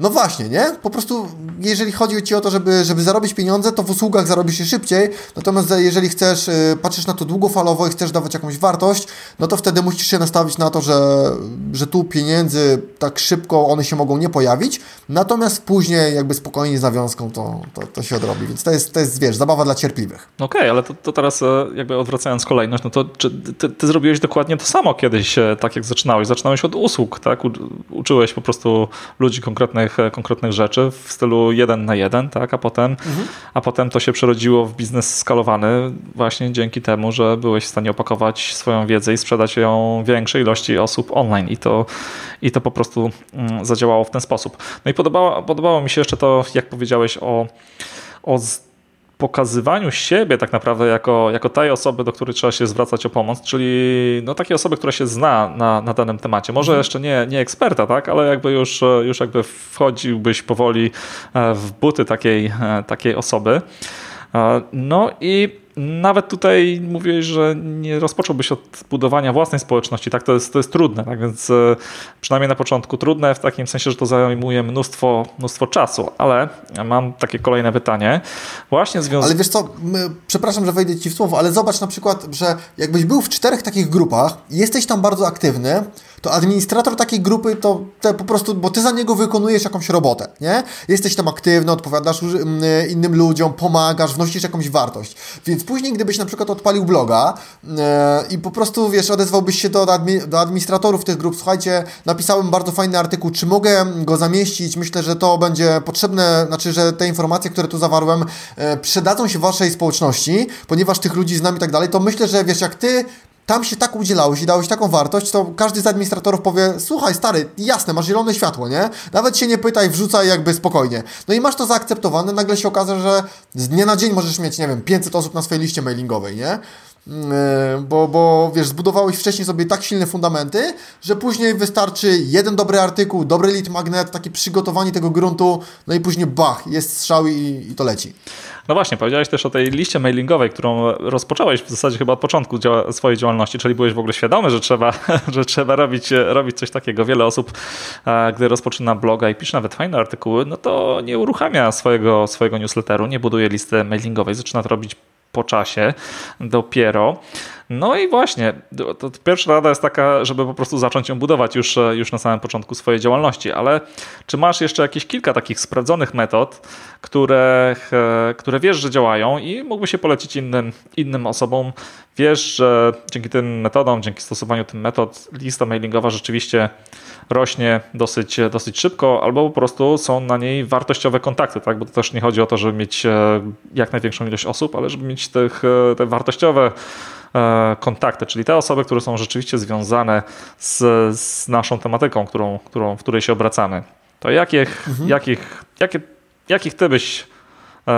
no właśnie, nie? Po prostu jeżeli chodzi Ci o to, żeby, żeby zarobić pieniądze, to w usługach zarobisz się szybciej, natomiast jeżeli chcesz, y, patrzysz na to długofalowo i chcesz dawać jakąś wartość, no to wtedy musisz się nastawić na to, że, że tu pieniędzy tak szybko one się mogą nie pojawić, natomiast później jakby spokojnie z nawiązką to, to, to się odrobi, więc to jest, to jest, wiesz, zabawa dla cierpliwych. Okej, okay, ale to, to teraz e, jakby odwracając kolejność, no to czy ty, ty zrobiłeś dokładnie to samo kiedyś, e, tak jak zaczynałeś? Zaczynałeś od usług, tak? U, uczyłeś po prostu ludzi konkretnych konkretnych, konkretnych rzeczy w stylu jeden na jeden, tak? a, potem, mhm. a potem to się przerodziło w biznes skalowany właśnie dzięki temu, że byłeś w stanie opakować swoją wiedzę i sprzedać ją większej ilości osób online i to, i to po prostu mm, zadziałało w ten sposób. No i podobało, podobało mi się jeszcze to, jak powiedziałeś o, o pokazywaniu siebie tak naprawdę jako, jako tej osoby, do której trzeba się zwracać o pomoc, czyli no, takiej osoby, która się zna na, na danym temacie. Może mhm. jeszcze nie, nie eksperta, tak, ale jakby już, już jakby wchodziłbyś powoli e, w buty takiej, e, takiej osoby. E, no i nawet tutaj mówiłeś, że nie rozpocząłbyś od budowania własnej społeczności, tak? To jest, to jest trudne, tak? Więc e, przynajmniej na początku trudne w takim sensie, że to zajmuje mnóstwo, mnóstwo czasu, ale mam takie kolejne pytanie. Właśnie związane... Ale wiesz co, przepraszam, że wejdę Ci w słowo, ale zobacz na przykład, że jakbyś był w czterech takich grupach, jesteś tam bardzo aktywny, to administrator takiej grupy to po prostu, bo ty za niego wykonujesz jakąś robotę, nie? Jesteś tam aktywny, odpowiadasz innym ludziom, pomagasz, wnosisz jakąś wartość. Więc później, gdybyś na przykład odpalił bloga e, i po prostu, wiesz, odezwałbyś się do, admi do administratorów tych grup, słuchajcie, napisałem bardzo fajny artykuł, czy mogę go zamieścić? Myślę, że to będzie potrzebne, znaczy, że te informacje, które tu zawarłem, e, przydadzą się waszej społeczności, ponieważ tych ludzi znam i tak dalej, to myślę, że wiesz, jak ty tam się tak udzielałeś i dałeś taką wartość, to każdy z administratorów powie, słuchaj stary, jasne, masz zielone światło, nie? Nawet się nie pytaj, wrzucaj jakby spokojnie. No i masz to zaakceptowane, nagle się okaże, że z dnia na dzień możesz mieć, nie wiem, 500 osób na swojej liście mailingowej, nie? E, bo, bo wiesz, zbudowałeś wcześniej sobie tak silne fundamenty, że później wystarczy jeden dobry artykuł, dobry lead magnet, takie przygotowanie tego gruntu, no i później bach, jest strzał i, i to leci. No właśnie, powiedziałeś też o tej liście mailingowej, którą rozpocząłeś w zasadzie chyba od początku działa, swojej działalności, czyli byłeś w ogóle świadomy, że trzeba, *laughs* że trzeba robić, robić coś takiego. Wiele osób, gdy rozpoczyna bloga i pisze nawet fajne artykuły, no to nie uruchamia swojego, swojego newsletteru, nie buduje listy mailingowej, zaczyna to robić po czasie dopiero. No i właśnie, to pierwsza rada jest taka, żeby po prostu zacząć ją budować już, już na samym początku swojej działalności, ale czy masz jeszcze jakieś kilka takich sprawdzonych metod, które, które wiesz, że działają i mógłby się polecić innym, innym osobom? Wiesz, że dzięki tym metodom, dzięki stosowaniu tych metod lista mailingowa rzeczywiście rośnie dosyć, dosyć szybko, albo po prostu są na niej wartościowe kontakty, tak? bo to też nie chodzi o to, żeby mieć e, jak największą ilość osób, ale żeby mieć tych, e, te wartościowe e, kontakty, czyli te osoby, które są rzeczywiście związane z, z naszą tematyką, którą, którą, w której się obracamy. To jakich, mhm. jakich, jakie, jakich ty byś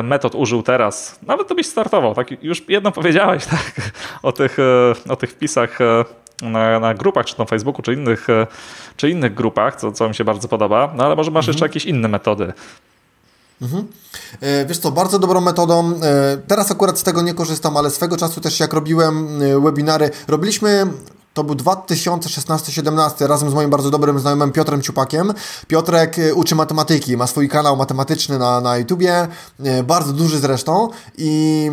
metod użył teraz, nawet to byś startował, tak już jedno *laughs* powiedziałeś tak, o, tych, o tych wpisach na, na grupach, czy na Facebooku, czy innych, e, czy innych grupach, co, co mi się bardzo podoba, no ale może masz mhm. jeszcze jakieś inne metody. Mhm. E, wiesz co, bardzo dobrą metodą, e, teraz akurat z tego nie korzystam, ale swego czasu też jak robiłem webinary, robiliśmy to był 2016-17 razem z moim bardzo dobrym znajomym Piotrem Ciupakiem. Piotrek uczy matematyki, ma swój kanał matematyczny na, na YouTubie, bardzo duży zresztą I,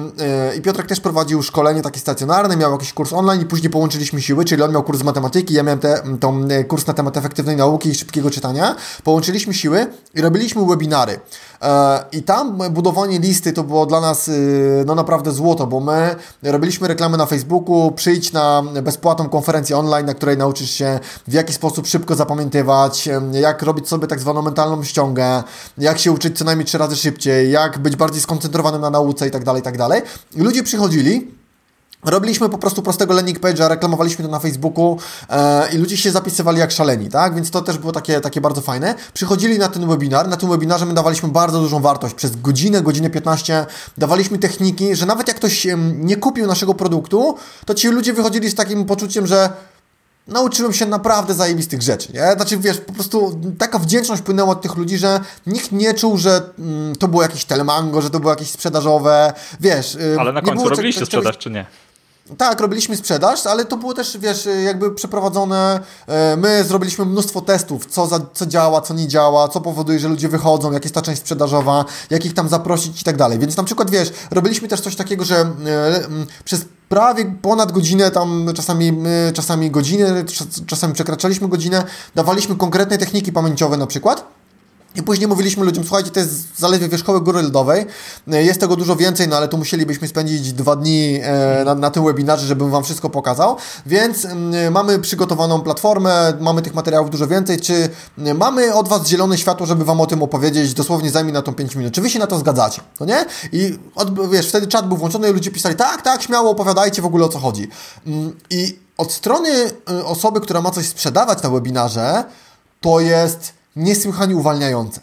i Piotrek też prowadził szkolenie takie stacjonarne, miał jakiś kurs online i później połączyliśmy siły, czyli on miał kurs matematyki, ja miałem te, tą, kurs na temat efektywnej nauki i szybkiego czytania. Połączyliśmy siły i robiliśmy webinary. E, I tam budowanie listy to było dla nas no naprawdę złoto, bo my robiliśmy reklamy na Facebooku, przyjdź na bezpłatną konferencję online, na której nauczysz się w jaki sposób szybko zapamiętywać, jak robić sobie tak zwaną mentalną ściągę, jak się uczyć co najmniej trzy razy szybciej, jak być bardziej skoncentrowanym na nauce i tak dalej, i tak dalej. Ludzie przychodzili Robiliśmy po prostu prostego landing page'a, reklamowaliśmy to na Facebooku e, i ludzie się zapisywali jak szaleni, tak? Więc to też było takie, takie bardzo fajne. Przychodzili na ten webinar, na tym webinarze my dawaliśmy bardzo dużą wartość. Przez godzinę, godzinę 15 dawaliśmy techniki, że nawet jak ktoś nie kupił naszego produktu, to ci ludzie wychodzili z takim poczuciem, że nauczyłem się naprawdę zajebistych rzeczy, nie? Znaczy, wiesz, po prostu taka wdzięczność płynęła od tych ludzi, że nikt nie czuł, że mm, to było jakieś telemango, że to było jakieś sprzedażowe, wiesz... Ale na końcu robiliście sprzedaż, czy nie? Tak, robiliśmy sprzedaż, ale to było też, wiesz, jakby przeprowadzone. E, my zrobiliśmy mnóstwo testów, co, za, co działa, co nie działa, co powoduje, że ludzie wychodzą, jak jest ta część sprzedażowa, jak ich tam zaprosić i tak dalej. Więc na przykład, wiesz, robiliśmy też coś takiego, że e, przez prawie ponad godzinę, tam czasami, czasami godzinę, czasami przekraczaliśmy godzinę, dawaliśmy konkretne techniki pamięciowe na przykład i później mówiliśmy ludziom, słuchajcie, to jest zaledwie wierzchołek góry lodowej, e, jest tego dużo więcej, no ale tu musielibyśmy spędzić dwa dni e, na, na tym webinarze, żebym Wam wszystko pokazał, więc mamy przygotowaną platformę, mamy tych materiałów dużo więcej, czy mamy od Was zielone światło, żeby Wam o tym opowiedzieć, dosłownie zajmie na to 5 minut, czy Wy się na to zgadzacie, no nie? I od, wiesz, wtedy czat był włączony i ludzie pisali, tak, tak, śmiało opowiadajcie w ogóle o co chodzi. I od strony y, osoby, która ma coś sprzedawać na webinarze, to jest niesłychanie uwalniające.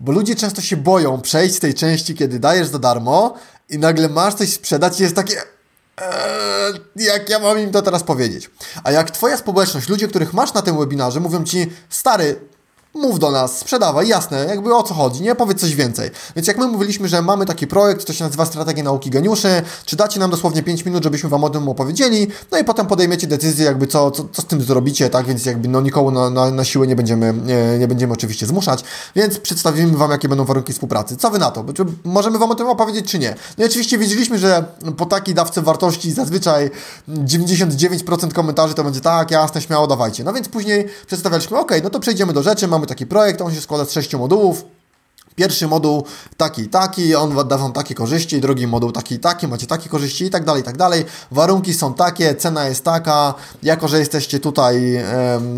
Bo ludzie często się boją przejść z tej części, kiedy dajesz za darmo i nagle masz coś sprzedać i jest takie eee, jak ja mam im to teraz powiedzieć? A jak twoja społeczność, ludzie, których masz na tym webinarze, mówią ci, stary, mów do nas, sprzedawaj, jasne, jakby o co chodzi, nie? Powiedz coś więcej. Więc jak my mówiliśmy, że mamy taki projekt, to się nazywa Strategia Nauki Geniuszy, czy dacie nam dosłownie 5 minut, żebyśmy Wam o tym opowiedzieli, no i potem podejmiecie decyzję, jakby co, co, co z tym zrobicie, tak? Więc jakby no nikogo na, na, na siłę nie będziemy, nie, nie będziemy oczywiście zmuszać, więc przedstawimy Wam, jakie będą warunki współpracy. Co Wy na to? Czy możemy Wam o tym opowiedzieć, czy nie? No i oczywiście wiedzieliśmy, że po takiej dawce wartości zazwyczaj 99% komentarzy to będzie tak, jasne, śmiało, dawajcie. No więc później przedstawialiśmy, ok, no to przejdziemy do rzeczy, mamy taki projekt, on się składa z sześciu modułów. Pierwszy moduł taki i taki, on da Wam takie korzyści, drugi moduł taki i taki, macie takie korzyści i tak dalej, i tak dalej. Warunki są takie, cena jest taka, jako że jesteście tutaj,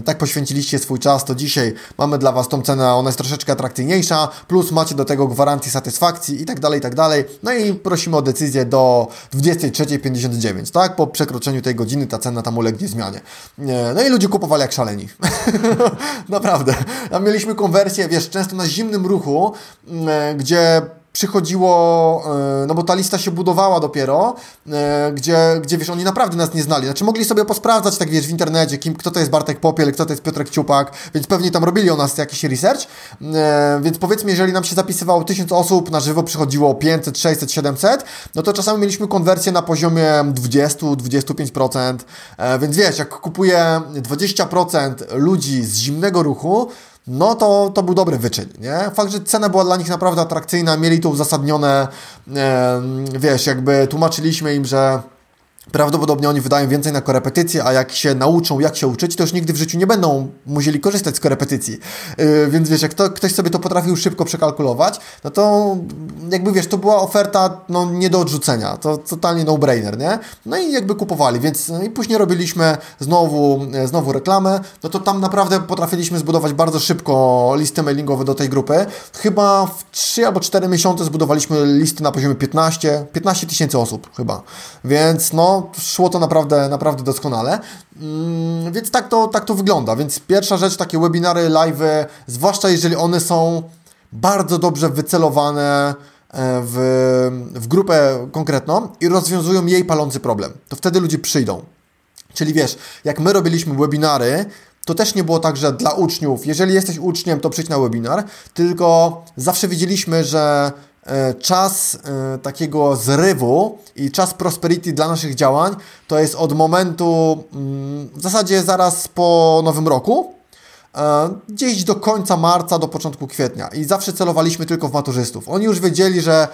tak poświęciliście swój czas, to dzisiaj mamy dla Was tą cenę, ona jest troszeczkę atrakcyjniejsza, plus macie do tego gwarancję satysfakcji i tak dalej, i tak dalej. No i prosimy o decyzję do 23.59, tak? Po przekroczeniu tej godziny ta cena tam ulegnie zmianie. No i ludzie kupowali jak szaleni. *laughs* Naprawdę. A mieliśmy konwersję, wiesz, często na zimnym ruchu, gdzie przychodziło, e, no bo ta lista się budowała dopiero, e, gdzie, gdzie wiesz, oni naprawdę nas nie znali. Znaczy mogli sobie posprawdzać, tak wiesz, w internecie, kim, kto to jest Bartek Popiel, kto to jest Piotrek Ciupak, więc pewnie tam robili o nas jakiś research. Więc powiedzmy, jeżeli nam się zapisywało 1000 osób, na żywo przychodziło 500, 600, 700, no to czasami mieliśmy konwersję na poziomie 20-25%. Więc wiesz, jak kupuje 20% ludzi z zimnego ruchu, no to, to był dobry wyczyn, nie? Fakt, że cena była dla nich naprawdę atrakcyjna, mieli to uzasadnione, e, wiesz, jakby tłumaczyliśmy im, że Prawdopodobnie oni wydają więcej na korepetycje, a jak się nauczą, jak się uczyć, to już nigdy w życiu nie będą musieli korzystać z korepetycji. Yy, więc wiesz, jak to, ktoś sobie to potrafił szybko przekalkulować, no to jakby wiesz, to była oferta no, nie do odrzucenia. To totalnie no-brainer, nie? No i jakby kupowali, więc no i później robiliśmy znowu, e, znowu reklamę, no to tam naprawdę potrafiliśmy zbudować bardzo szybko listy mailingowe do tej grupy. Chyba w 3 albo 4 miesiące zbudowaliśmy listy na poziomie 15, 15 tysięcy osób chyba. Więc no szło to naprawdę, naprawdę doskonale. Mm, więc tak to, tak to wygląda. Więc pierwsza rzecz, takie webinary, live, zwłaszcza jeżeli one są bardzo dobrze wycelowane e, w, w grupę konkretną i rozwiązują jej palący problem. To wtedy ludzie przyjdą. Czyli wiesz, jak my robiliśmy webinary, to też nie było tak, że dla uczniów, jeżeli jesteś uczniem, to przyjdź na webinar, tylko zawsze wiedzieliśmy, że czas e, takiego zrywu i czas prosperity dla naszych działań to jest od momentu mm, w zasadzie zaraz po nowym roku, e, gdzieś do końca marca, do początku kwietnia. I zawsze celowaliśmy tylko w maturzystów. Oni już wiedzieli, że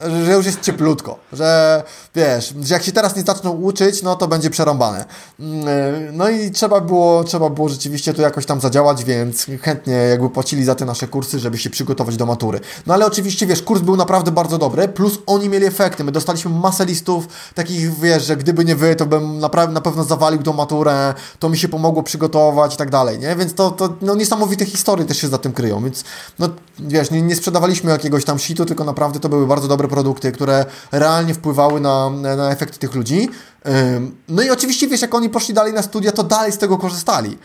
że już jest cieplutko, że wiesz, że jak się teraz nie zaczną uczyć, no to będzie przerąbane. Mm, no i trzeba było, trzeba było rzeczywiście tu jakoś tam zadziałać, więc chętnie jakby płacili za te nasze kursy, żeby się przygotować do matury. No ale oczywiście, wiesz, kurs był naprawdę bardzo dobry, plus oni mieli efekty. My dostaliśmy masę listów takich, wiesz, że gdyby nie wy, to bym naprawdę na pewno zawalił tą maturę, to mi się pomogło przygotować i tak dalej, nie? Więc to, to no, niesamowite historie też się za tym kryją, więc no wiesz, nie, nie sprzedawaliśmy jakiegoś tam situ, tylko naprawdę to były bardzo dobre produkty, które realnie wpływały na, na efekty tych ludzi. No i oczywiście, wiesz, jak oni poszli dalej na studia, to dalej z tego korzystali.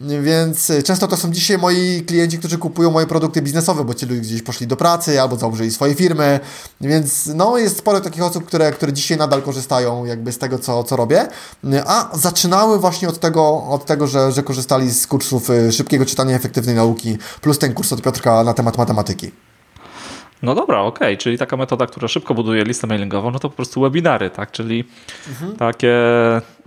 Więc y, często to są dzisiaj moi klienci, którzy kupują moje produkty biznesowe, bo ci ludzie gdzieś poszli do pracy albo założyli swoje firmy. Więc no, jest sporo takich osób, które, które dzisiaj nadal korzystają jakby z tego, co, co robię. A zaczynały właśnie od tego, od tego że, że korzystali z kursów y, szybkiego czytania efektywnej nauki, plus ten kurs od Piotrka na temat matematyki. No dobra, okej, okay. czyli taka metoda, która szybko buduje listę mailingową, no to po prostu webinary, tak? Czyli mhm. takie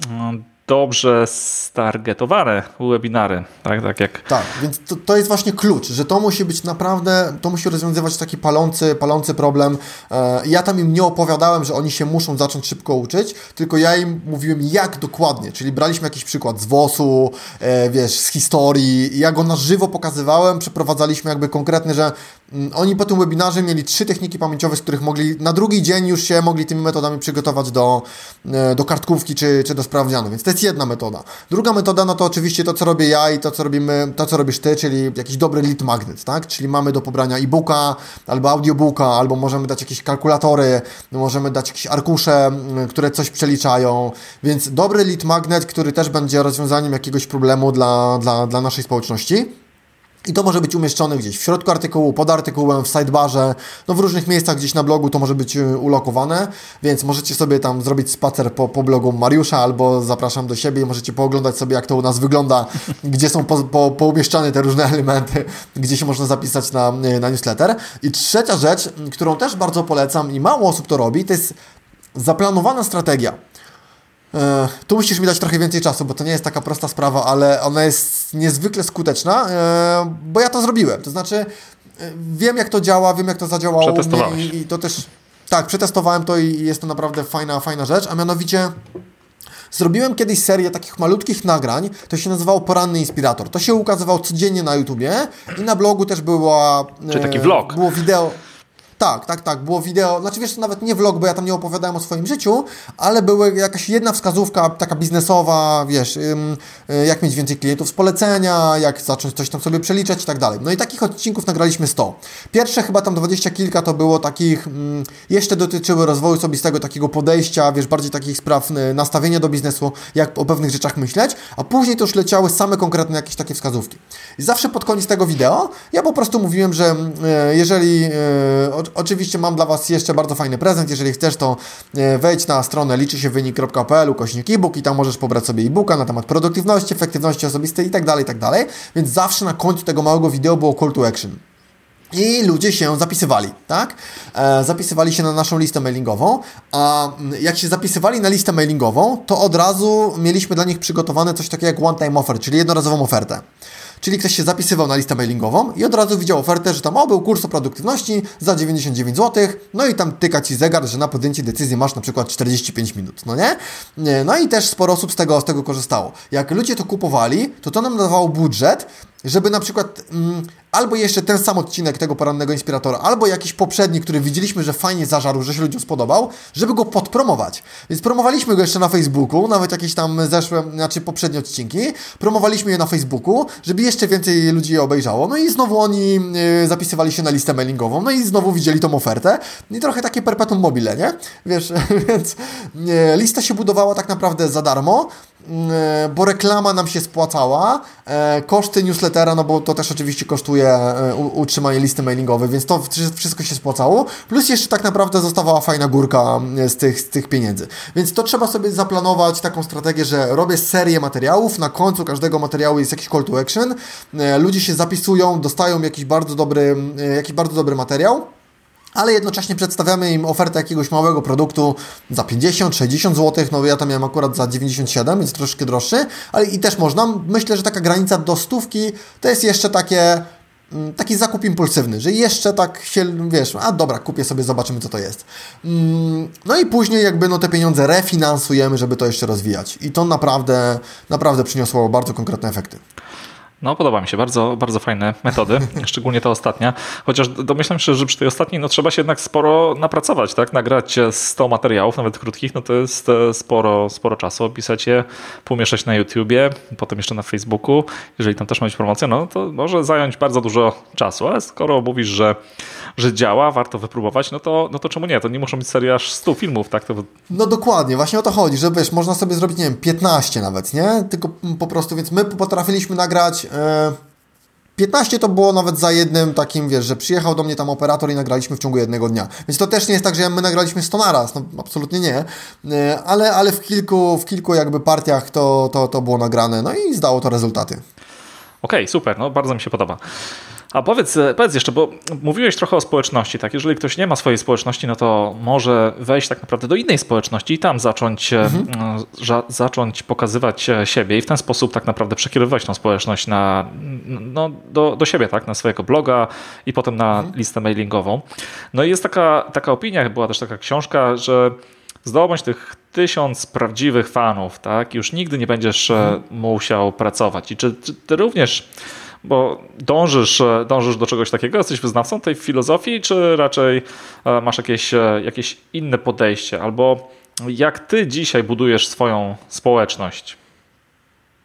mm, dobrze stargetowane webinary, tak, tak jak... Tak, więc to, to jest właśnie klucz, że to musi być naprawdę, to musi rozwiązywać taki palący, palący problem. E, ja tam im nie opowiadałem, że oni się muszą zacząć szybko uczyć, tylko ja im mówiłem jak dokładnie, czyli braliśmy jakiś przykład z WOS-u, e, wiesz, z historii, ja go na żywo pokazywałem, przeprowadzaliśmy jakby konkretny, że mm, oni po tym webinarze mieli trzy techniki pamięciowe, z których mogli na drugi dzień już się mogli tymi metodami przygotować do, e, do kartkówki czy, czy do sprawdzianu, więc to jest jedna metoda. Druga metoda, no to oczywiście to, co robię ja i to, co robimy, to, co robisz ty, czyli jakiś dobry lead magnet, tak? Czyli mamy do pobrania e-booka, albo audiobooka, albo możemy dać jakieś kalkulatory, możemy dać jakieś arkusze, mm, które coś przeliczają, więc dobry lead magnet, który też będzie rozwiązaniem jakiegoś problemu dla, dla, dla naszej społeczności. I to może być umieszczone gdzieś w środku artykułu, pod artykułem, w sidebarze, no w różnych miejscach gdzieś na blogu to może być y, ulokowane, więc możecie sobie tam zrobić spacer po, po blogu Mariusza albo zapraszam do siebie i możecie pooglądać sobie jak to u nas wygląda, *laughs* gdzie są po, po, poumieszczane te różne elementy, gdzie się można zapisać na, y, na newsletter. I trzecia rzecz, którą też bardzo polecam i mało osób to robi, to jest zaplanowana strategia. E, tu musisz mi dać trochę więcej czasu, bo to nie jest taka prosta sprawa, ale ona jest niezwykle skuteczna, e, bo ja to zrobiłem. To znaczy, e, wiem jak to działa, wiem jak to zadziałało mnie i, i to też, tak, przetestowałem to i jest to naprawdę fajna, fajna rzecz, a mianowicie Zrobiłem kiedyś serię takich malutkich nagrań, to się nazywało Poranny Inspirator. To się ukazywało codziennie na YouTubie i na blogu też była... Czyli taki vlog. Było wideo... Tak, tak, tak. Było wideo, znaczy wiesz, nawet nie vlog, bo ja tam nie opowiadałem o swoim życiu, ale była jakaś jedna wskazówka taka biznesowa, wiesz, y, jak mieć więcej klientów z polecenia, jak zacząć coś tam sobie przeliczać i tak dalej. No i takich odcinków nagraliśmy 100. Pierwsze chyba tam dwadzieścia kilka to było takich, jeszcze dotyczyły rozwoju osobistego, takiego podejścia, wiesz, bardziej takich spraw, y, nastawienia do biznesu, jak o pewnych rzeczach myśleć, a później to już leciały same konkretne jakieś takie wskazówki. I zawsze pod koniec tego wideo ja po prostu mówiłem, że y, jeżeli oczywiście mam dla Was jeszcze bardzo fajny prezent. Jeżeli chcesz, to e, wejdź na stronę liczy się wynik.pl ukośnik e-book i tam możesz pobrać sobie e-booka na temat produktywności, efektywności osobistej i tak dalej, i tak. Więc zawsze na końcu tego małego wideo było call to action. I ludzie się zapisywali, tak? E, zapisywali się na naszą listę mailingową, a jak się zapisywali na listę mailingową, to od razu mieliśmy dla nich przygotowane coś takiego jak one-time offer, czyli jednorazową ofertę. Czyli ktoś się zapisywał na listę mailingową i od razu widział ofertę, że tam o, był kurs o produktywności za 99 zł, no i tam tyka Ci zegar, że na podjęcie decyzji masz na przykład 45 minut, no nie? No i też sporo osób z tego, z tego korzystało. Jak ludzie to kupowali, to to nam dawało budżet, żeby na przykład mm, albo jeszcze ten sam odcinek tego porannego inspiratora, albo jakiś poprzedni, który widzieliśmy, że fajnie zażarł, że się ludziom spodobał, żeby go podpromować. Więc promowaliśmy go jeszcze na Facebooku, nawet jakieś tam zeszłe, znaczy poprzednie odcinki, promowaliśmy je na Facebooku, żeby jeszcze więcej ludzi je obejrzało. No i znowu oni y, zapisywali się na listę mailingową, no i znowu widzieli tą ofertę. I trochę takie perpetuum mobile, nie? Wiesz, *laughs* więc y, lista się budowała tak naprawdę za darmo, bo reklama nam się spłacała, koszty newslettera, no bo to też oczywiście kosztuje E, utrzymanie listy mailingowej, więc to wszystko się spłacało. Plus jeszcze tak naprawdę zostawała fajna górka e, z tych, z tych pieniędzy. Więc to trzeba sobie zaplanować taką strategię, że robię serię materiałów, na końcu każdego materiału jest jakiś call to action, e, ludzie się zapisują, dostają jakiś bardzo dobry, jakiś bardzo dobry materiał ale jednocześnie przedstawiamy im ofertę jakiegoś małego produktu za 50-60 zł, no ja tam miałem akurat za 97, więc troszkę droższy, ale i też można, myślę, że taka granica do stówki to jest jeszcze takie Mm, taki zakup impulsywny, że jeszcze tak się, wiesz, a dobra, kupię sobie, zobaczymy co to jest. Mm, no i później jakby no te pieniądze refinansujemy, żeby to jeszcze rozwijać. I to naprawdę, naprawdę przyniosło bardzo konkretne efekty. No, podoba mi się, bardzo, bardzo fajne metody, *laughs* szczególnie ta ostatnia. Chociaż domyślam się, że przy tej ostatniej no, trzeba się jednak sporo napracować, tak? Nagrać 100 materiałów, nawet krótkich, no to jest e, sporo, sporo czasu. Opisać je, pomieszać na YouTubie, potem jeszcze na Facebooku. Jeżeli tam też ma być promocja, no to może zająć bardzo dużo czasu, ale skoro mówisz, że, że działa, warto wypróbować, no to, no to czemu nie? To nie muszą być seria aż 100 filmów, tak? To... No dokładnie, właśnie o to chodzi, że wiesz, można sobie zrobić, nie wiem, 15 nawet, nie? Tylko po prostu, więc my potrafiliśmy nagrać 15 e, to było nawet za jednym takim, wiesz, że przyjechał do mnie tam operator i nagraliśmy w ciągu jednego dnia. Więc to też nie jest tak, że my nagraliśmy 100 naraz, no absolutnie nie, e, ale, ale w kilku, w kilku jakby partiach to, to, to było nagrane, no i zdało to rezultaty. Okej, okay, super, no bardzo mi się podoba. A powiedz, e, powiedz jeszcze, bo mówiłeś trochę o społeczności, tak? Jeżeli ktoś nie ma swojej społeczności, no to może wejść tak naprawdę do innej społeczności i tam zacząć, e, mhm. zacząć pokazywać e, siebie i w ten sposób tak naprawdę przekierowywać tą społeczność na, no, do, do siebie, tak? Na swojego bloga i potem na mhm. listę mailingową. No i jest taka, taka opinia, była też taka książka, że zdobądź tych tysiąc prawdziwych fanów, tak? Już nigdy nie będziesz mhm. musiał pracować. I czy, czy ty również bo dążysz, e, dążysz do czegoś takiego? Jesteś wyznawcą tej filozofii, czy raczej e, masz jakieś, e, jakieś inne podejście? Albo jak ty dzisiaj budujesz swoją społeczność?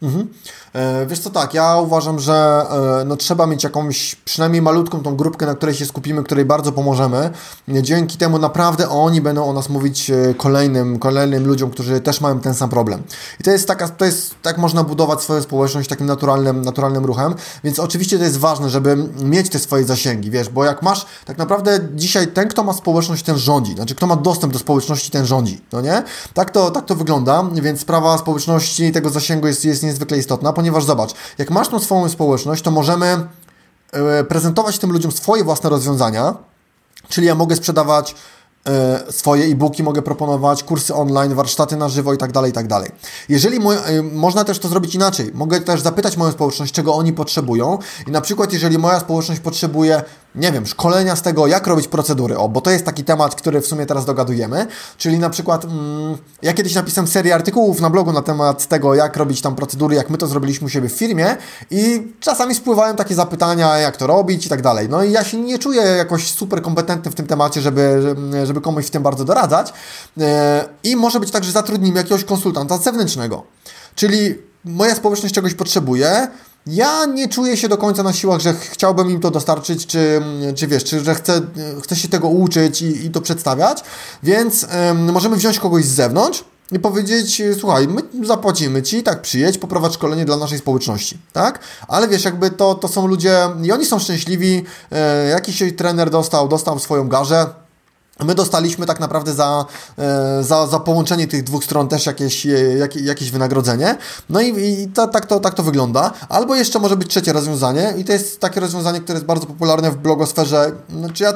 Mhm. E, wiesz co, tak, ja uważam, że e, no, trzeba mieć jakąś przynajmniej malutką tą grupkę, na której się skupimy, której bardzo pomożemy. Dzięki temu naprawdę oni będą o nas mówić e, kolejnym, kolejnym ludziom, którzy też mają ten sam problem. I to jest taka, to jest, tak można budować swoją społeczność takim naturalnym, naturalnym ruchem, więc oczywiście to jest ważne, żeby mieć te swoje zasięgi, wiesz, bo jak masz, tak naprawdę dzisiaj ten, kto ma społeczność, ten rządzi, znaczy kto ma dostęp do społeczności, ten rządzi, no nie? Tak to, tak to wygląda, więc sprawa społeczności tego zasięgu jest, jest niezwykle istotna, ponieważ zobacz, jak masz tą swoją społeczność, to możemy e, prezentować tym ludziom swoje własne rozwiązania, czyli ja mogę sprzedawać e, swoje e-booki, mogę proponować kursy online, warsztaty na żywo i tak dalej, i tak dalej. Jeżeli moje, można też to zrobić inaczej. Mogę też zapytać moją społeczność, czego oni potrzebują i na przykład jeżeli moja społeczność potrzebuje nie wiem, szkolenia z tego, jak robić procedury, o, bo to jest taki temat, który w sumie teraz dogadujemy, czyli na przykład mm, ja kiedyś napisałem serię artykułów na blogu na temat tego, jak robić tam procedury, jak my to zrobiliśmy u siebie w firmie i czasami spływają takie zapytania, jak to robić i tak dalej. No i ja się nie czuję jakoś super kompetentny w tym temacie, żeby, żeby komuś w tym bardzo doradzać. E, i może być tak, że zatrudnimy jakiegoś konsultanta zewnętrznego, czyli moja społeczność czegoś potrzebuje, ja nie czuję się do końca na siłach, że chciałbym im to dostarczyć, czy, czy wiesz, czy że chcę, chcę się tego uczyć i, i to przedstawiać, więc możemy wziąć kogoś z zewnątrz i powiedzieć, słuchaj, my zapłacimy Ci, tak przyjedź, poprowadź szkolenie dla naszej społeczności, tak? Ale wiesz, jakby to, to są ludzie i oni są szczęśliwi, e, jakiś trener dostał, dostał swoją garzę, My dostaliśmy tak naprawdę za, e, za, za połączenie tych dwóch stron też jakieś, e, jakieś, jakieś wynagrodzenie. No i, i tak, to, tak to wygląda. Albo jeszcze może być trzecie rozwiązanie i to jest takie rozwiązanie, które jest bardzo popularne w blogosferze. Znaczy ja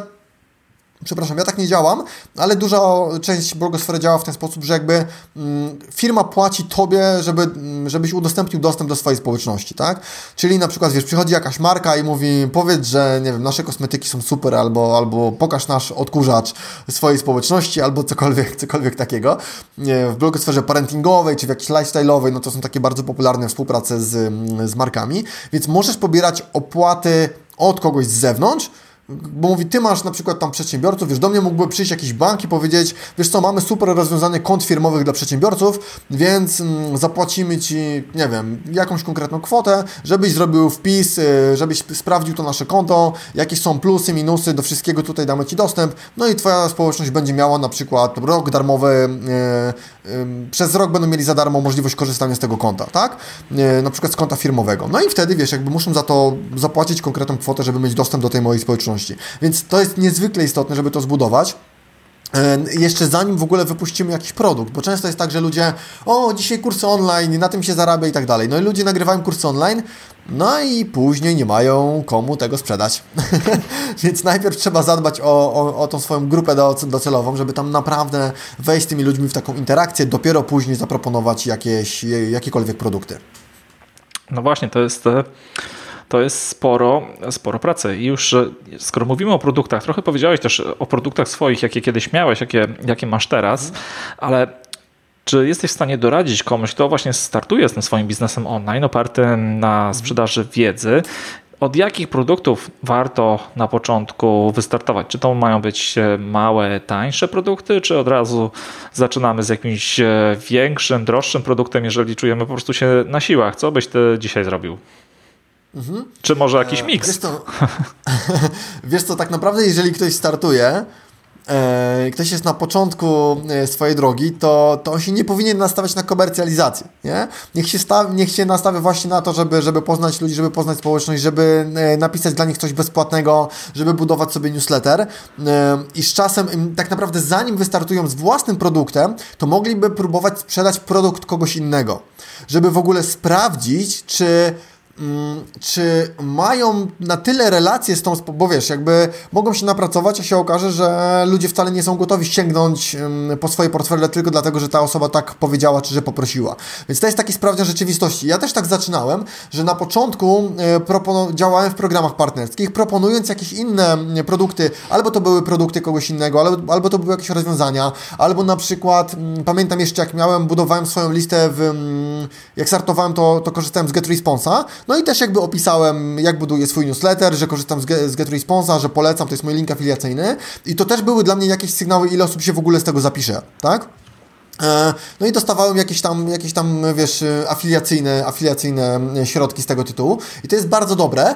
przepraszam, ja tak nie działam, ale duża część blogosfery działa w ten sposób, że jakby mm, firma płaci tobie, żeby, mm, żebyś udostępnił dostęp do swojej społeczności, tak? Czyli na przykład, wiesz, przychodzi jakaś marka i mówi, powiedz, że, nie wiem, nasze kosmetyki są super, albo, albo pokaż nasz odkurzacz swojej społeczności, albo cokolwiek, *laughs* cokolwiek takiego. W blogosferze parentingowej, czy w jakiejś lifestyle'owej, no to są takie bardzo popularne współprace z, z markami, więc możesz pobierać opłaty od kogoś z zewnątrz, bo mówi, ty masz na przykład tam przedsiębiorców, wiesz, do mnie mógłby przyjść jakiś bank i powiedzieć, wiesz co, mamy super rozwiązanie kont firmowych dla przedsiębiorców, więc mm, zapłacimy Ci, nie wiem, jakąś konkretną kwotę, żebyś zrobił wpis, y, żebyś sprawdził to nasze konto, jakie są plusy, minusy, do wszystkiego tutaj damy Ci dostęp, no i Twoja społeczność będzie miała na przykład rok darmowy, y, y, przez rok będą mieli za darmo możliwość korzystania z tego konta, tak? Na przykład z konta firmowego. No i wtedy, wiesz, jakby muszą za to zapłacić konkretną kwotę, żeby mieć dostęp do tej mojej społeczności. Więc to jest niezwykle istotne, żeby to zbudować. E, jeszcze zanim w ogóle wypuścimy jakiś produkt, bo często jest tak, że ludzie, o, dzisiaj kursy online, na tym się zarabia i tak dalej. No i ludzie nagrywają kursy online, no i później nie mają komu tego sprzedać. *laughs* Więc najpierw trzeba zadbać o, o, o tą swoją grupę docelową, żeby tam naprawdę wejść z tymi ludźmi w taką interakcję, dopiero później zaproponować jakieś, jakiekolwiek produkty. No właśnie, to jest to jest sporo, sporo pracy. I już skoro mówimy o produktach, trochę powiedziałeś też o produktach swoich, jakie kiedyś miałeś, jakie, jakie masz teraz, ale czy jesteś w stanie doradzić komuś, kto właśnie startuje z tym swoim biznesem online, opartym na sprzedaży wiedzy, od jakich produktów warto na początku wystartować? Czy to mają być małe, tańsze produkty, czy od razu zaczynamy z jakimś większym, droższym produktem, jeżeli czujemy po prostu się na siłach? Co byś ty dzisiaj zrobił? Mhm. Czy może jakiś e, miks? Wiesz co, *laughs* *laughs* wiesz co, tak naprawdę jeżeli ktoś startuje, e, ktoś jest na początku e, swojej drogi, to, to on się nie powinien nastawiać na komercjalizację. Nie? Niech, się stawi, niech się nastawia właśnie na to, żeby, żeby poznać ludzi, żeby poznać społeczność, żeby napisać dla nich coś bezpłatnego, żeby budować sobie newsletter. I z czasem, tak naprawdę, zanim wystartują z własnym produktem, to mogliby próbować sprzedać produkt kogoś innego, żeby w ogóle sprawdzić, czy czy mają na tyle relacje z tą, bo wiesz, jakby mogą się napracować, a się okaże, że ludzie wcale nie są gotowi sięgnąć po swoje portfele tylko dlatego, że ta osoba tak powiedziała, czy że poprosiła. Więc to jest taki sprawdzian rzeczywistości. Ja też tak zaczynałem, że na początku e, działałem w programach partnerskich, proponując jakieś inne produkty, albo to były produkty kogoś innego, albo, albo to były jakieś rozwiązania, albo na przykład, pamiętam jeszcze jak miałem, budowałem swoją listę, w, jak startowałem, to, to korzystałem z GetResponsa, no i też jakby opisałem, jak buduję swój newsletter, że korzystam z, z GetResponsa, że polecam, to jest mój link afiliacyjny. I to też były dla mnie jakieś sygnały, ile osób się w ogóle z tego zapisze, tak? E, no i dostawałem jakieś tam, jakieś tam, wiesz, afiliacyjne, afiliacyjne środki z tego tytułu. I to jest bardzo dobre,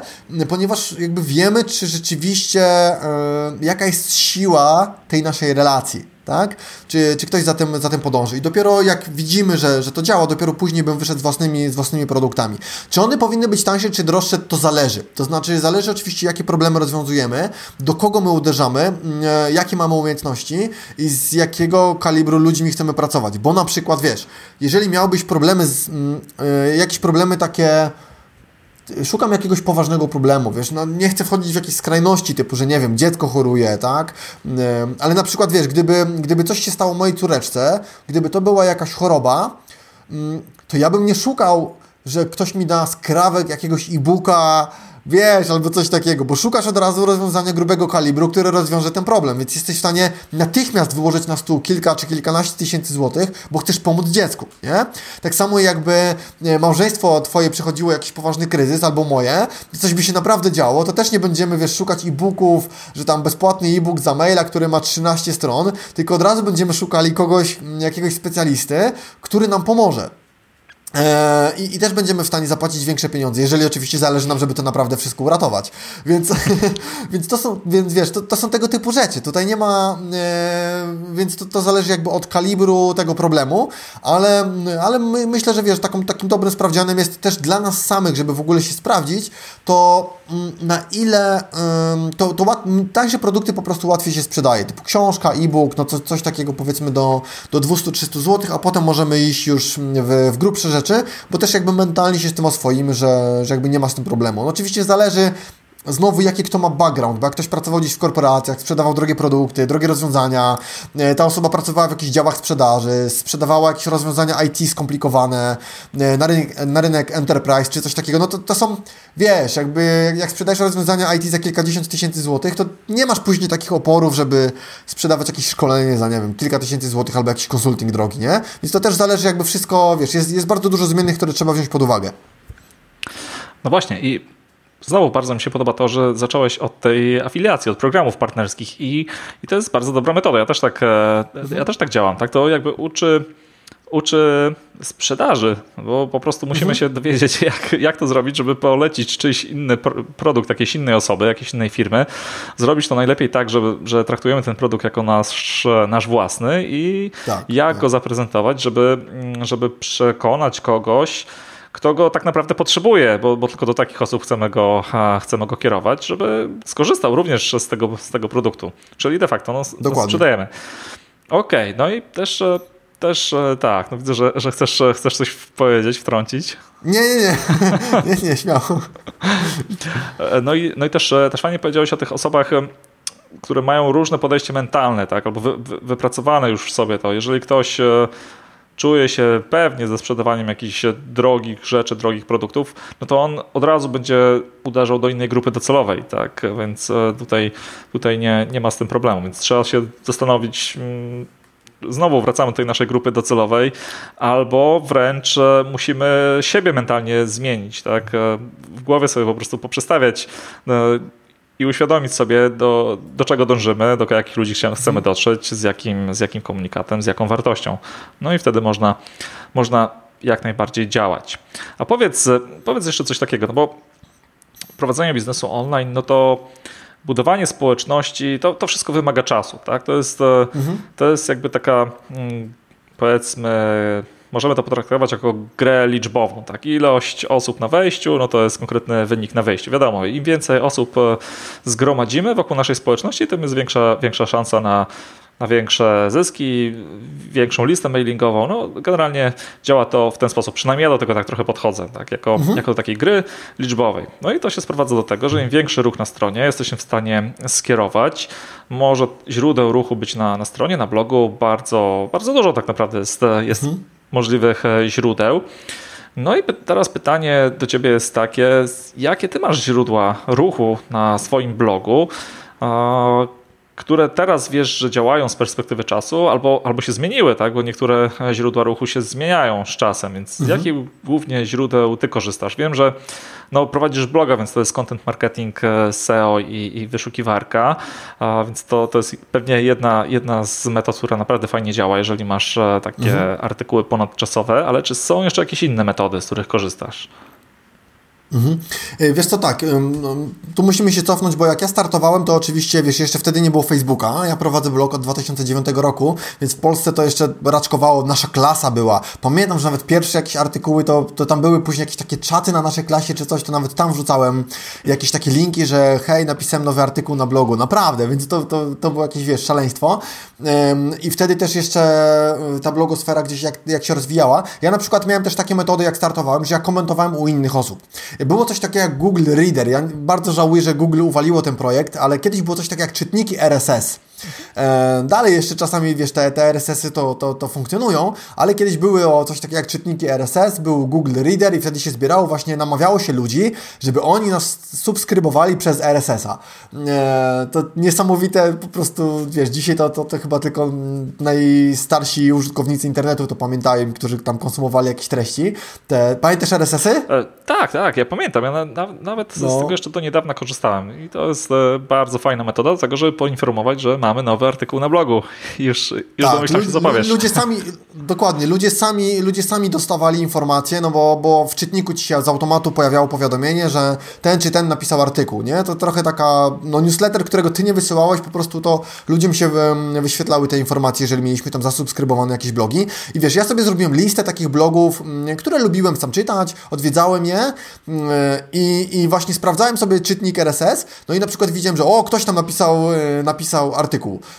ponieważ jakby wiemy, czy rzeczywiście e, jaka jest siła tej naszej relacji tak? Czy, czy ktoś za tym, za tym podąży. I dopiero jak widzimy, że, że to działa, dopiero później bym wyszedł z własnymi, z własnymi produktami. Czy one powinny być tańsze, czy droższe, to zależy. To znaczy, zależy oczywiście, jakie problemy rozwiązujemy, do kogo my uderzamy, mm, e, jakie mamy umiejętności i z jakiego kalibru ludźmi chcemy pracować. Bo na przykład, wiesz, jeżeli miałbyś problemy, z, y, jakieś problemy takie szukam jakiegoś poważnego problemu, wiesz, no nie chcę wchodzić w jakieś skrajności typu, że nie wiem, dziecko choruje, tak, ale na przykład, wiesz, gdyby, gdyby coś się stało mojej córeczce, gdyby to była jakaś choroba, mm, to ja bym nie szukał, że ktoś mi da skrawek jakiegoś e-booka, Wiesz, albo coś takiego, bo szukasz od razu rozwiązania grubego kalibru, które rozwiąże ten problem, więc jesteś w stanie natychmiast wyłożyć na stół kilka czy kilkanaście tysięcy złotych, bo chcesz pomóc dziecku, nie? Tak samo jakby małżeństwo twoje przechodziło jakiś poważny kryzys, albo moje, coś by się naprawdę działo, to też nie będziemy, wiesz, szukać e-booków, że tam bezpłatny e-book za maila, który ma 13 stron, tylko od razu będziemy szukali kogoś, jakiegoś specjalisty, który nam pomoże. E, I, I, też będziemy w stanie zapłacić większe pieniądze, jeżeli oczywiście zależy nam, żeby to naprawdę wszystko uratować. Więc, *laughs* więc to są, więc wiesz, to, to są tego typu rzeczy. Tutaj nie ma, e, więc to, to zależy jakby od kalibru tego problemu, ale, ale my, myślę, że wiesz, taką, takim dobrym sprawdzianem jest też dla nas samych, żeby w ogóle się sprawdzić, to na ile to, to tańsze produkty po prostu łatwiej się sprzedaje, typu książka, e-book, no co, coś takiego powiedzmy do, do 200-300 zł, a potem możemy iść już w, w grubsze rzeczy, bo też jakby mentalnie się z tym oswoimy, że, że jakby nie ma z tym problemu. No oczywiście zależy Znowu, jaki kto ma background, bo jak ktoś pracował gdzieś w korporacjach, sprzedawał drogie produkty, drogie rozwiązania, e, ta osoba pracowała w jakichś działach sprzedaży, sprzedawała jakieś rozwiązania IT skomplikowane e, na rynek, na rynek enterprise czy coś takiego, no to, to są, wiesz, jakby jak sprzedajesz rozwiązania IT za kilkadziesiąt tysięcy złotych, to nie masz później takich oporów, żeby sprzedawać jakieś szkolenie za, nie wiem, kilka tysięcy złotych albo jakiś konsulting drogi, nie? Więc to też zależy jakby wszystko, wiesz, jest, jest bardzo dużo zmiennych, które trzeba wziąć pod uwagę. No właśnie i Znowu bardzo mi się podoba to, że zacząłeś od tej afiliacji, od programów partnerskich i, i to jest bardzo dobra metoda. Ja też tak, e, ja też tak działam. Tak? To jakby uczy, uczy sprzedaży, bo po prostu musimy mhm. się dowiedzieć, *laughs* jak, jak to zrobić, żeby polecić czyjś inny produkt jakiejś innej osoby, jakiejś innej firmy. Zrobić to najlepiej tak, żeby, że traktujemy ten produkt jako nasz, nasz własny i tak, jak tak. go zaprezentować, żeby, żeby przekonać kogoś, kto go tak naprawdę potrzebuje, bo, bo tylko do takich osób chcemy go, chcemy go kierować, żeby skorzystał również z tego, z tego produktu. Czyli de facto no, no sprzedajemy. Okej, okay, no i też też tak, no widzę, że, że chcesz, chcesz coś powiedzieć, wtrącić. Nie, nie, nie, *laughs* nie, nie, śmiało. No i, no i też, też fajnie powiedziałeś o tych osobach, które mają różne podejście mentalne, tak, albo wy, wypracowane już w sobie to. Jeżeli ktoś czuje się pewnie ze sprzedawaniem jakichś drogich rzeczy, drogich produktów, no to on od razu będzie uderzał do innej grupy docelowej, tak? Więc e, tutaj, tutaj nie, nie ma z tym problemu, więc trzeba się zastanowić mm, znowu wracamy do tej naszej grupy docelowej, albo wręcz e, musimy siebie mentalnie zmienić, tak? E, w głowie sobie po prostu poprzestawiać i uświadomić sobie, do, do czego dążymy, do jakich ludzi chcemy mhm. dotrzeć, z jakim, z jakim komunikatem, z jaką wartością. No i wtedy można, można jak najbardziej działać. A powiedz, powiedz jeszcze coś takiego, no bo prowadzenie biznesu online, no to budowanie społeczności, to, to wszystko wymaga czasu. Tak? To, jest, mhm. to jest jakby taka mm, powiedzmy możemy to potraktować jako grę liczbową. Tak? Ilość osób na wejściu, no to jest konkretny wynik na wejściu. Wiadomo, im więcej osób e, zgromadzimy wokół naszej społeczności, tym jest większa, większa szansa na na większe zyski, większą listę mailingową. No, generalnie działa to w ten sposób. Przynajmniej ja do tego tak trochę podchodzę, tak, jako, mhm. jako do takiej gry liczbowej. No i to się sprowadza do tego, że im większy ruch na stronie jesteśmy w stanie skierować. Może źródeł ruchu być na, na stronie, na blogu bardzo, bardzo dużo tak naprawdę jest, jest mhm możliwych e, źródeł. No i teraz pytanie do Ciebie jest takie, jakie Ty masz źródła ruchu na swoim blogu, które teraz wiesz, że działają z perspektywy czasu, albo, albo się zmieniły, tak? bo niektóre źródła ruchu się zmieniają z czasem, więc z mhm. jakich głównie źródeł ty korzystasz? Wiem, że no, prowadzisz bloga, więc to jest content marketing, e, SEO i, i wyszukiwarka, a, więc to, to jest pewnie jedna, jedna z metod, która naprawdę fajnie działa, jeżeli masz e, takie mhm. artykuły ponadczasowe, ale czy są jeszcze jakieś inne metody, z których korzystasz? Mhm. E, wiesz co, tak, no, tu musimy się cofnąć, bo jak ja startowałem, to oczywiście, wiesz, jeszcze wtedy nie było Facebooka, ja prowadzę blog od 2009 roku, więc w Polsce to jeszcze raczkowało, nasza klasa była. Pamiętam, że nawet pierwsze jakieś artykuły, to, to tam były później jakieś takie czaty na naszej klasie czy coś, to nawet tam wrzucałem jakieś takie linki, że hej, napisałem nowy artykuł na blogu, naprawdę, więc to, to, to było jakieś, wiesz, szaleństwo. I wtedy też jeszcze e, ta blogosfera gdzieś jak, jak się rozwijała. Ja na przykład miałem też takie metody, jak startowałem, że ja komentowałem u innych osób. Było coś takiego jak Google Reader. Ja bardzo żałuję, że Google uwaliło ten projekt, ale kiedyś było coś takiego jak czytniki RSS. E, dalej jeszcze czasami, wiesz, te, te RSS-y to, to, to funkcjonują, ale kiedyś były o coś takiego jak czytniki RSS, był Google Reader i wtedy się zbierało, właśnie namawiało się ludzi, żeby oni nas subskrybowali przez RSS-a. E, to niesamowite po prostu, wiesz, dzisiaj to, to, to chyba tylko najstarsi użytkownicy internetu to pamiętają, którzy tam konsumowali jakieś treści. Te, pamiętasz RSS-y? E, tak, tak, ja pamiętam. Ja na, na, nawet no. z tego jeszcze do niedawna korzystałem i to jest e, bardzo fajna metoda do tego, żeby poinformować, że mamy nowy artykuł na blogu. Już, już tak, domyślam się, co powiesz. Ludzie sami, dokładnie, ludzie sami, ludzie sami dostawali informacje, no bo, bo w czytniku ci się z automatu pojawiało powiadomienie, że ten czy ten napisał artykuł, nie? To trochę taka, no newsletter, którego ty nie wysyłałeś, po prostu to ludziom się wyświetlały te informacje, jeżeli mieliśmy tam zasubskrybowane jakieś blogi. I wiesz, ja sobie zrobiłem listę takich blogów, mm, które lubiłem sam czytać, odwiedzałem je mm, i, i właśnie sprawdzałem sobie czytnik RSS, no i na przykład widziałem, że o, ktoś tam napisał, e, napisał artykuł,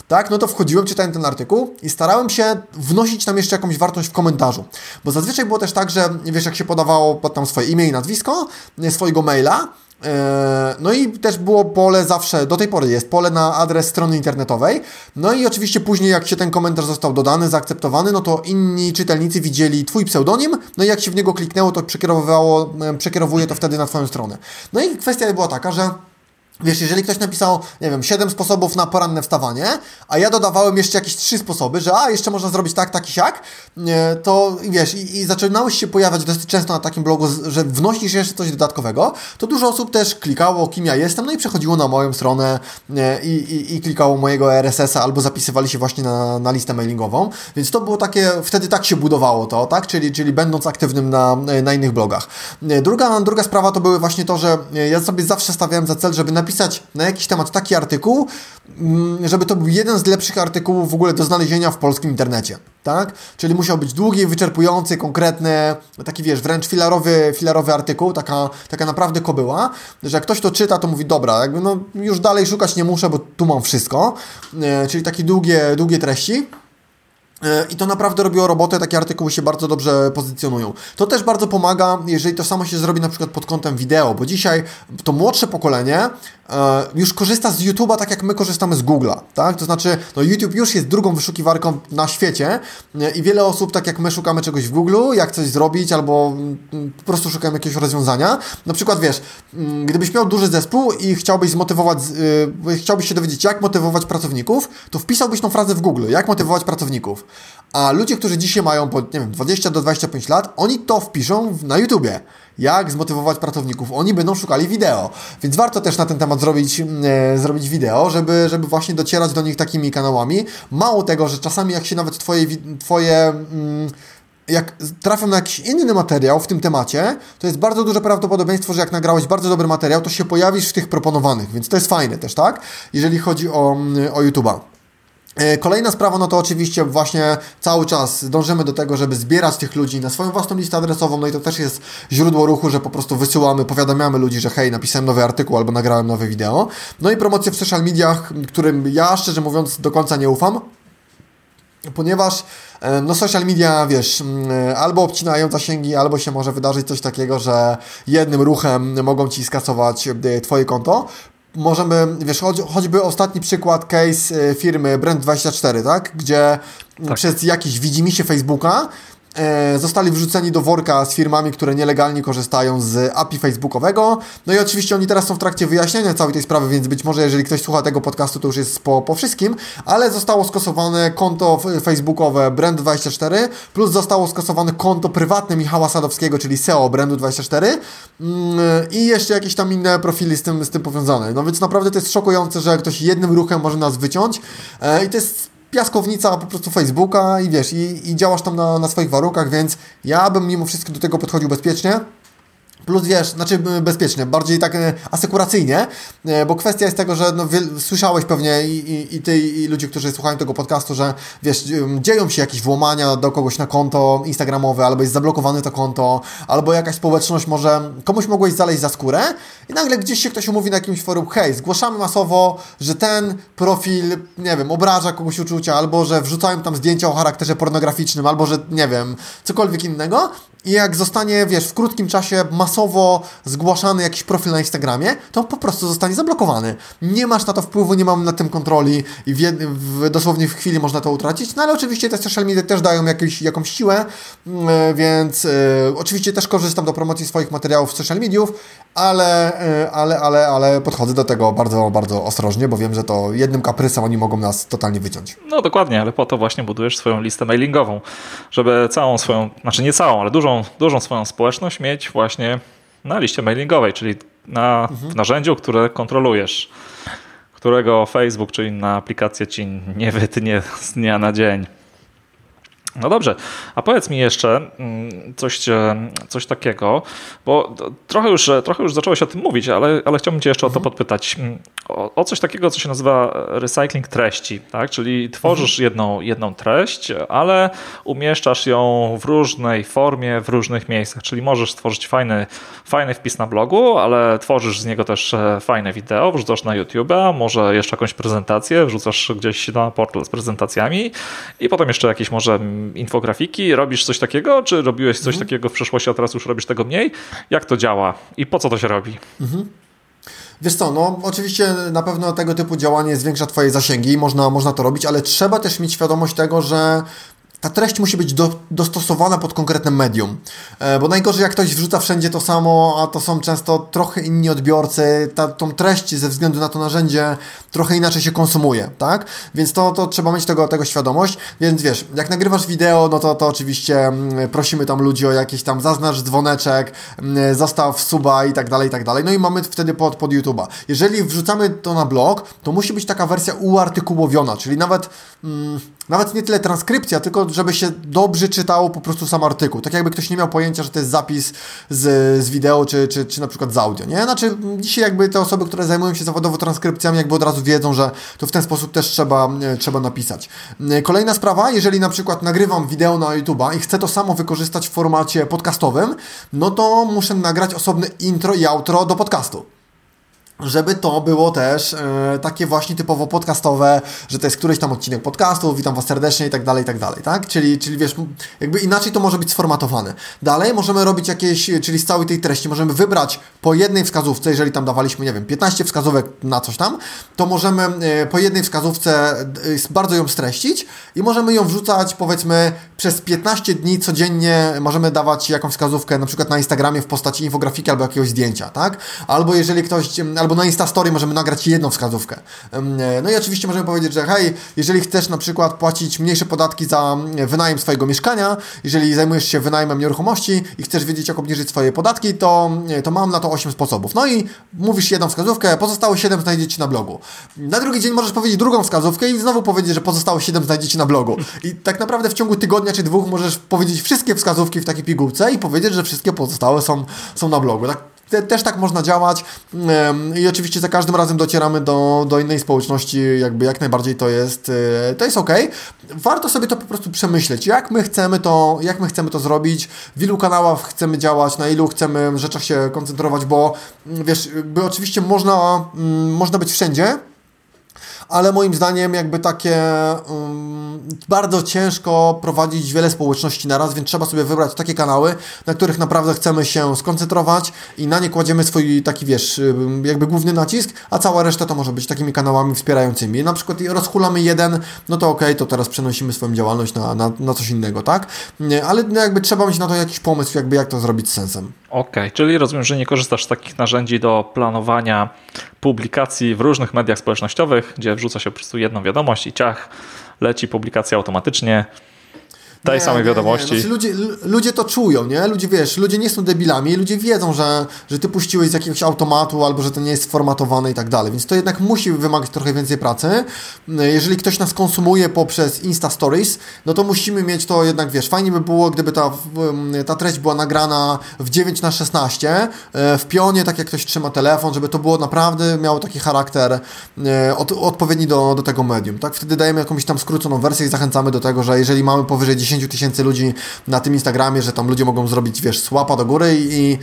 tak? No to wchodziłem, czytałem ten artykuł i starałem się wnosić tam jeszcze jakąś wartość w komentarzu, bo zazwyczaj było też tak, że wiesz, jak się podawało pod tam swoje imię i nazwisko, swojego maila, e, no i też było pole zawsze, do tej pory jest pole na adres strony internetowej. No i oczywiście później, jak się ten komentarz został dodany, zaakceptowany, no to inni czytelnicy widzieli Twój pseudonim, no i jak się w niego kliknęło, to przekierowywało, e, przekierowuje to wtedy na Twoją stronę. No i kwestia była taka, że Wiesz, jeżeli ktoś napisał, nie wiem, 7 sposobów na poranne wstawanie, a ja dodawałem jeszcze jakieś 3 sposoby, że a, jeszcze można zrobić tak, tak i siak, to wiesz, i, i zaczynałeś się pojawiać dosyć często na takim blogu, że wnosisz jeszcze coś dodatkowego, to dużo osób też klikało, kim ja jestem, no i przechodziło na moją stronę i, i, i klikało mojego RSS-a albo zapisywali się właśnie na, na listę mailingową, więc to było takie, wtedy tak się budowało to, tak, czyli, czyli będąc aktywnym na, na innych blogach. Druga, druga sprawa to były właśnie to, że ja sobie zawsze stawiałem za cel, żeby napisać napisać na jakiś temat taki artykuł, mm, żeby to był jeden z lepszych artykułów w ogóle do znalezienia w polskim internecie, tak? Czyli musiał być długi, wyczerpujący, konkretny, taki wiesz, wręcz filarowy, filarowy artykuł, taka, taka naprawdę kobyła, że jak ktoś to czyta, to mówi, dobra, jakby no już dalej szukać nie muszę, bo tu mam wszystko, e, czyli takie długie, długie treści. E, I to naprawdę robiło robotę, takie artykuły się bardzo dobrze pozycjonują. To też bardzo pomaga, jeżeli to samo się zrobi na przykład pod kątem wideo, bo dzisiaj to młodsze pokolenie już korzysta z YouTube'a tak jak my korzystamy z Google'a, tak? To znaczy, no YouTube już jest drugą wyszukiwarką na świecie e, i wiele osób, tak jak my szukamy czegoś w Google, jak coś zrobić albo mm, po prostu szukamy jakiegoś rozwiązania. Na przykład, wiesz, mm, gdybyś miał duży zespół i chciałbyś zmotywować, yy, chciałbyś się dowiedzieć, jak motywować pracowników, to wpisałbyś tą frazę w Google, jak motywować pracowników. A ludzie, którzy dzisiaj mają po, nie wiem, 20 do 25 lat, oni to wpiszą na YouTubie jak zmotywować pracowników. Oni będą szukali wideo, więc warto też na ten temat zrobić, e, zrobić wideo, żeby, żeby właśnie docierać do nich takimi kanałami. Mało tego, że czasami jak się nawet Twoje, twoje mm, jak trafią na jakiś inny materiał w tym temacie, to jest bardzo duże prawdopodobieństwo, że jak nagrałeś bardzo dobry materiał, to się pojawisz w tych proponowanych, więc to jest fajne też, tak? Jeżeli chodzi o, mm, o YouTube'a. E, kolejna sprawa, no to oczywiście właśnie cały czas dążymy do tego, żeby zbierać tych ludzi na swoją własną listę adresową, no i to też jest źródło ruchu, że po prostu wysyłamy, powiadamiamy ludzi, że hej, napisałem nowy artykuł albo nagrałem nowe wideo. No i promocje w social mediach, którym ja szczerze mówiąc do końca nie ufam, ponieważ e, no social media, wiesz, albo obcinają zasięgi, albo się może wydarzyć coś takiego, że jednym ruchem mogą Ci skasować e, Twoje konto, możemy, wiesz, choć, choćby ostatni przykład, case firmy Brand24, tak? Gdzie tak. przez jakiś widzimisię Facebooka E, zostali wrzuceni do worka z firmami, które nielegalnie korzystają z API facebookowego. No i oczywiście oni teraz są w trakcie wyjaśniania całej tej sprawy, więc być może jeżeli ktoś słucha tego podcastu, to już jest po, po wszystkim, ale zostało skasowane konto facebookowe Brand24, plus zostało skasowane konto prywatne Michała Sadowskiego, czyli SEO Brandu24 mm, i jeszcze jakieś tam inne profili z tym, z tym powiązane. No więc naprawdę to jest szokujące, że ktoś jednym ruchem może nas wyciąć e, i to jest piaskownica po prostu Facebooka i wiesz, i, i działasz tam na, na swoich warunkach, więc ja bym mimo wszystko do tego podchodził bezpiecznie. Plus wiesz, znaczy bezpiecznie, bardziej tak e, asekuracyjnie, e, bo kwestia jest tego, że no, słyszałeś pewnie i, i, i, ty i ludzie, którzy słuchają tego podcastu, że wiesz, dzieją się jakieś włamania do kogoś na konto instagramowe, albo jest zablokowane to konto, albo jakaś społeczność może, komuś mogłeś zaleźć za skórę i nagle gdzieś się ktoś umówi na jakimś forum, hej, zgłaszamy masowo, że ten profil, nie wiem, obraża komuś uczucia, albo że wrzucają tam zdjęcia o charakterze pornograficznym, albo że, nie wiem, cokolwiek innego, i jak zostanie, wiesz, w krótkim czasie masowo zgłaszany jakiś profil na Instagramie, to po prostu zostanie zablokowany. Nie masz na to wpływu, nie mam na tym kontroli i w, w, dosłownie w chwili można to utracić, no ale oczywiście te social media też dają jakieś, jakąś siłę, yy, więc yy, oczywiście też korzystam do promocji swoich materiałów z social mediów, ale, yy, ale, ale, ale podchodzę do tego bardzo, bardzo ostrożnie, bo wiem, że to jednym kaprysem oni mogą nas totalnie wyciąć. No dokładnie, ale po to właśnie budujesz swoją listę mailingową, żeby całą swoją, znaczy nie całą, ale dużą dużą, swoją społeczność mieć właśnie na liście mailingowej, czyli na mhm. narzędziu, które kontrolujesz, którego Facebook czy inna aplikacja ci nie wytnie z dnia na dzień. No dobrze, a powiedz mi jeszcze mm, coś, e, coś takiego, bo trochę już, trochę już zacząłeś o tym mówić, ale, ale chciałbym Cię jeszcze o to mhm. podpytać. Mm, o, o, coś takiego, co się nazywa recycling treści, tak? czyli tworzysz mhm. jedną, jedną treść, ale umieszczasz ją w różnej formie, w różnych miejscach, czyli możesz stworzyć fajny, fajny wpis na blogu, ale tworzysz z niego też e, fajne wideo, wrzucasz na YouTube'a, może jeszcze jakąś prezentację, wrzucasz gdzieś na portal z prezentacjami i potem jeszcze jakieś może infografiki, robisz coś takiego, czy robiłeś coś mhm. takiego w przeszłości, a teraz już robisz tego mniej? Jak to działa i po co to się robi? Mhm. Wiesz co, no oczywiście na pewno tego typu działanie zwiększa Twoje zasięgi i można, można to robić, ale trzeba też mieć świadomość tego, że ta treść musi być do, dostosowana pod konkretne medium. E, bo najgorzej, jak ktoś wrzuca wszędzie to samo, a to są często trochę inni odbiorcy, ta, tą treść ze względu na to narzędzie trochę inaczej się konsumuje, tak? Więc to, to trzeba mieć tego, tego świadomość. Więc wiesz, jak nagrywasz wideo, no to, to oczywiście mm, prosimy tam ludzi o jakieś tam zaznacz dzwoneczek, mm, zostaw suba i tak dalej, i tak dalej. No i mamy wtedy pod, pod YouTube'a. Jeżeli wrzucamy to na blog, to musi być taka wersja uartykułowiona, czyli nawet, mm, nawet nie tyle transkrypcja, tylko żeby się dobrze czytało po prostu sam artykuł. Tak jakby ktoś nie miał pojęcia, że to jest zapis z, z wideo, czy, czy, czy na przykład z audio, nie? Znaczy, dzisiaj jakby te osoby, które zajmują się zawodowo transkrypcjami, jakby od razu wiedzą, że to w ten sposób też trzeba, e, trzeba napisać. E, kolejna sprawa, jeżeli na przykład nagrywam wideo na YouTube'a i chcę to samo wykorzystać w formacie podcastowym, no to muszę nagrać osobne intro i outro do podcastu żeby to było też e, takie właśnie typowo podcastowe, że to jest któryś tam odcinek podcastu, witam Was serdecznie i tak dalej, i tak dalej, tak? Czyli, czyli wiesz, jakby inaczej to może być sformatowane. Dalej możemy robić jakieś, czyli z całej tej treści możemy wybrać po jednej wskazówce, jeżeli tam dawaliśmy, nie wiem, 15 wskazówek na coś tam, to możemy e, po jednej wskazówce e, bardzo ją streścić i możemy ją wrzucać powiedzmy przez 15 dni codziennie możemy dawać jakąś wskazówkę na przykład na Instagramie w postaci infografiki albo jakiegoś zdjęcia, tak? Albo jeżeli ktoś, na Instastory możemy nagrać jedną wskazówkę. No i oczywiście możemy powiedzieć, że hej, jeżeli chcesz na przykład płacić mniejsze podatki za wynajem swojego mieszkania, jeżeli zajmujesz się wynajmem nieruchomości i chcesz wiedzieć, jak obniżyć swoje podatki, to, to mam na to 8 sposobów. No i mówisz jedną wskazówkę, pozostałe 7 znajdziecie na blogu. Na drugi dzień możesz powiedzieć drugą wskazówkę i znowu powiedzieć, że pozostałe 7 znajdziecie na blogu. I tak naprawdę w ciągu tygodnia czy dwóch możesz powiedzieć wszystkie wskazówki w takiej pigułce i powiedzieć, że wszystkie pozostałe są, są na blogu. Tak te, też tak można działać. I oczywiście za każdym razem docieramy do, do innej społeczności, jakby jak najbardziej to jest, e, to jest ok. Warto sobie to po prostu przemyśleć, jak my chcemy to, jak my chcemy to zrobić, w ilu kanałach chcemy działać, na ilu chcemy rzeczach się koncentrować, bo wiesz, jakby oczywiście można, mm, można być wszędzie, ale moim zdaniem jakby takie um, bardzo ciężko prowadzić wiele społeczności na raz, więc trzeba sobie wybrać takie kanały, na których naprawdę chcemy się skoncentrować i na nie kładziemy swój taki, wiesz, jakby główny nacisk, a cała reszta to może być takimi kanałami wspierającymi. Na przykład rozchulamy jeden, no to ok, to teraz przenosimy swoją działalność na, na, na coś innego, tak? Ale no jakby trzeba mieć na to jakiś pomysł, jakby jak to zrobić z sensem. Okej, okay, czyli rozumiem, że nie korzystasz z takich narzędzi do planowania publikacji w różnych mediach społecznościowych, gdzie wrzuca się po prostu jedną wiadomość i ciach, leci publikacja automatycznie tej nie, samej wiadomości. Nie, Znaczy, ludzie, ludzie to czują, nie? Ludzie, wiesz, ludzie nie są debilami, ludzie wiedzą, że, że ty puściłeś z jakiegoś automatu albo że to nie jest sformatowane i tak dalej, więc to jednak musi wymagać trochę więcej pracy. Jeżeli ktoś nas konsumuje poprzez Insta Stories, no to musimy mieć to jednak, wiesz, fajnie by było, gdyby ta, ta treść była nagrana w 9 na 16 e, w pionie, tak jak ktoś trzyma telefon, żeby to było naprawdę, miało taki charakter e, od, odpowiedni do, do tego medium, tak? Wtedy dajemy jakąś tam skróconą wersję i zachęcamy do tego, że jeżeli mamy powyżej 10 10 tysięcy ludzi na tym Instagramie, że tam ludzie mogą zrobić, wiesz, słapa do góry i,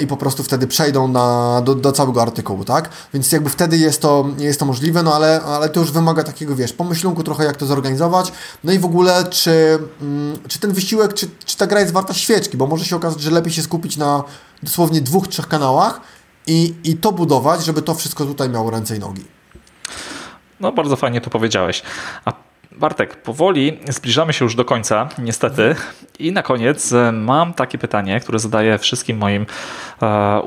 i po prostu wtedy przejdą na, do, do całego artykułu, tak? Więc jakby wtedy jest to, jest to możliwe, no ale, ale to już wymaga takiego, wiesz, pomyślunku trochę, jak to zorganizować, no i w ogóle, czy, mm, czy ten wysiłek, czy, czy ta gra jest warta świeczki, bo może się okazać, że lepiej się skupić na dosłownie dwóch, trzech kanałach i, i to budować, żeby to wszystko tutaj miało ręce i nogi. No, bardzo fajnie to powiedziałeś. A Bartek, powoli zbliżamy się już do końca, niestety. I na koniec e, mam takie pytanie, które zadaję wszystkim moim e, e,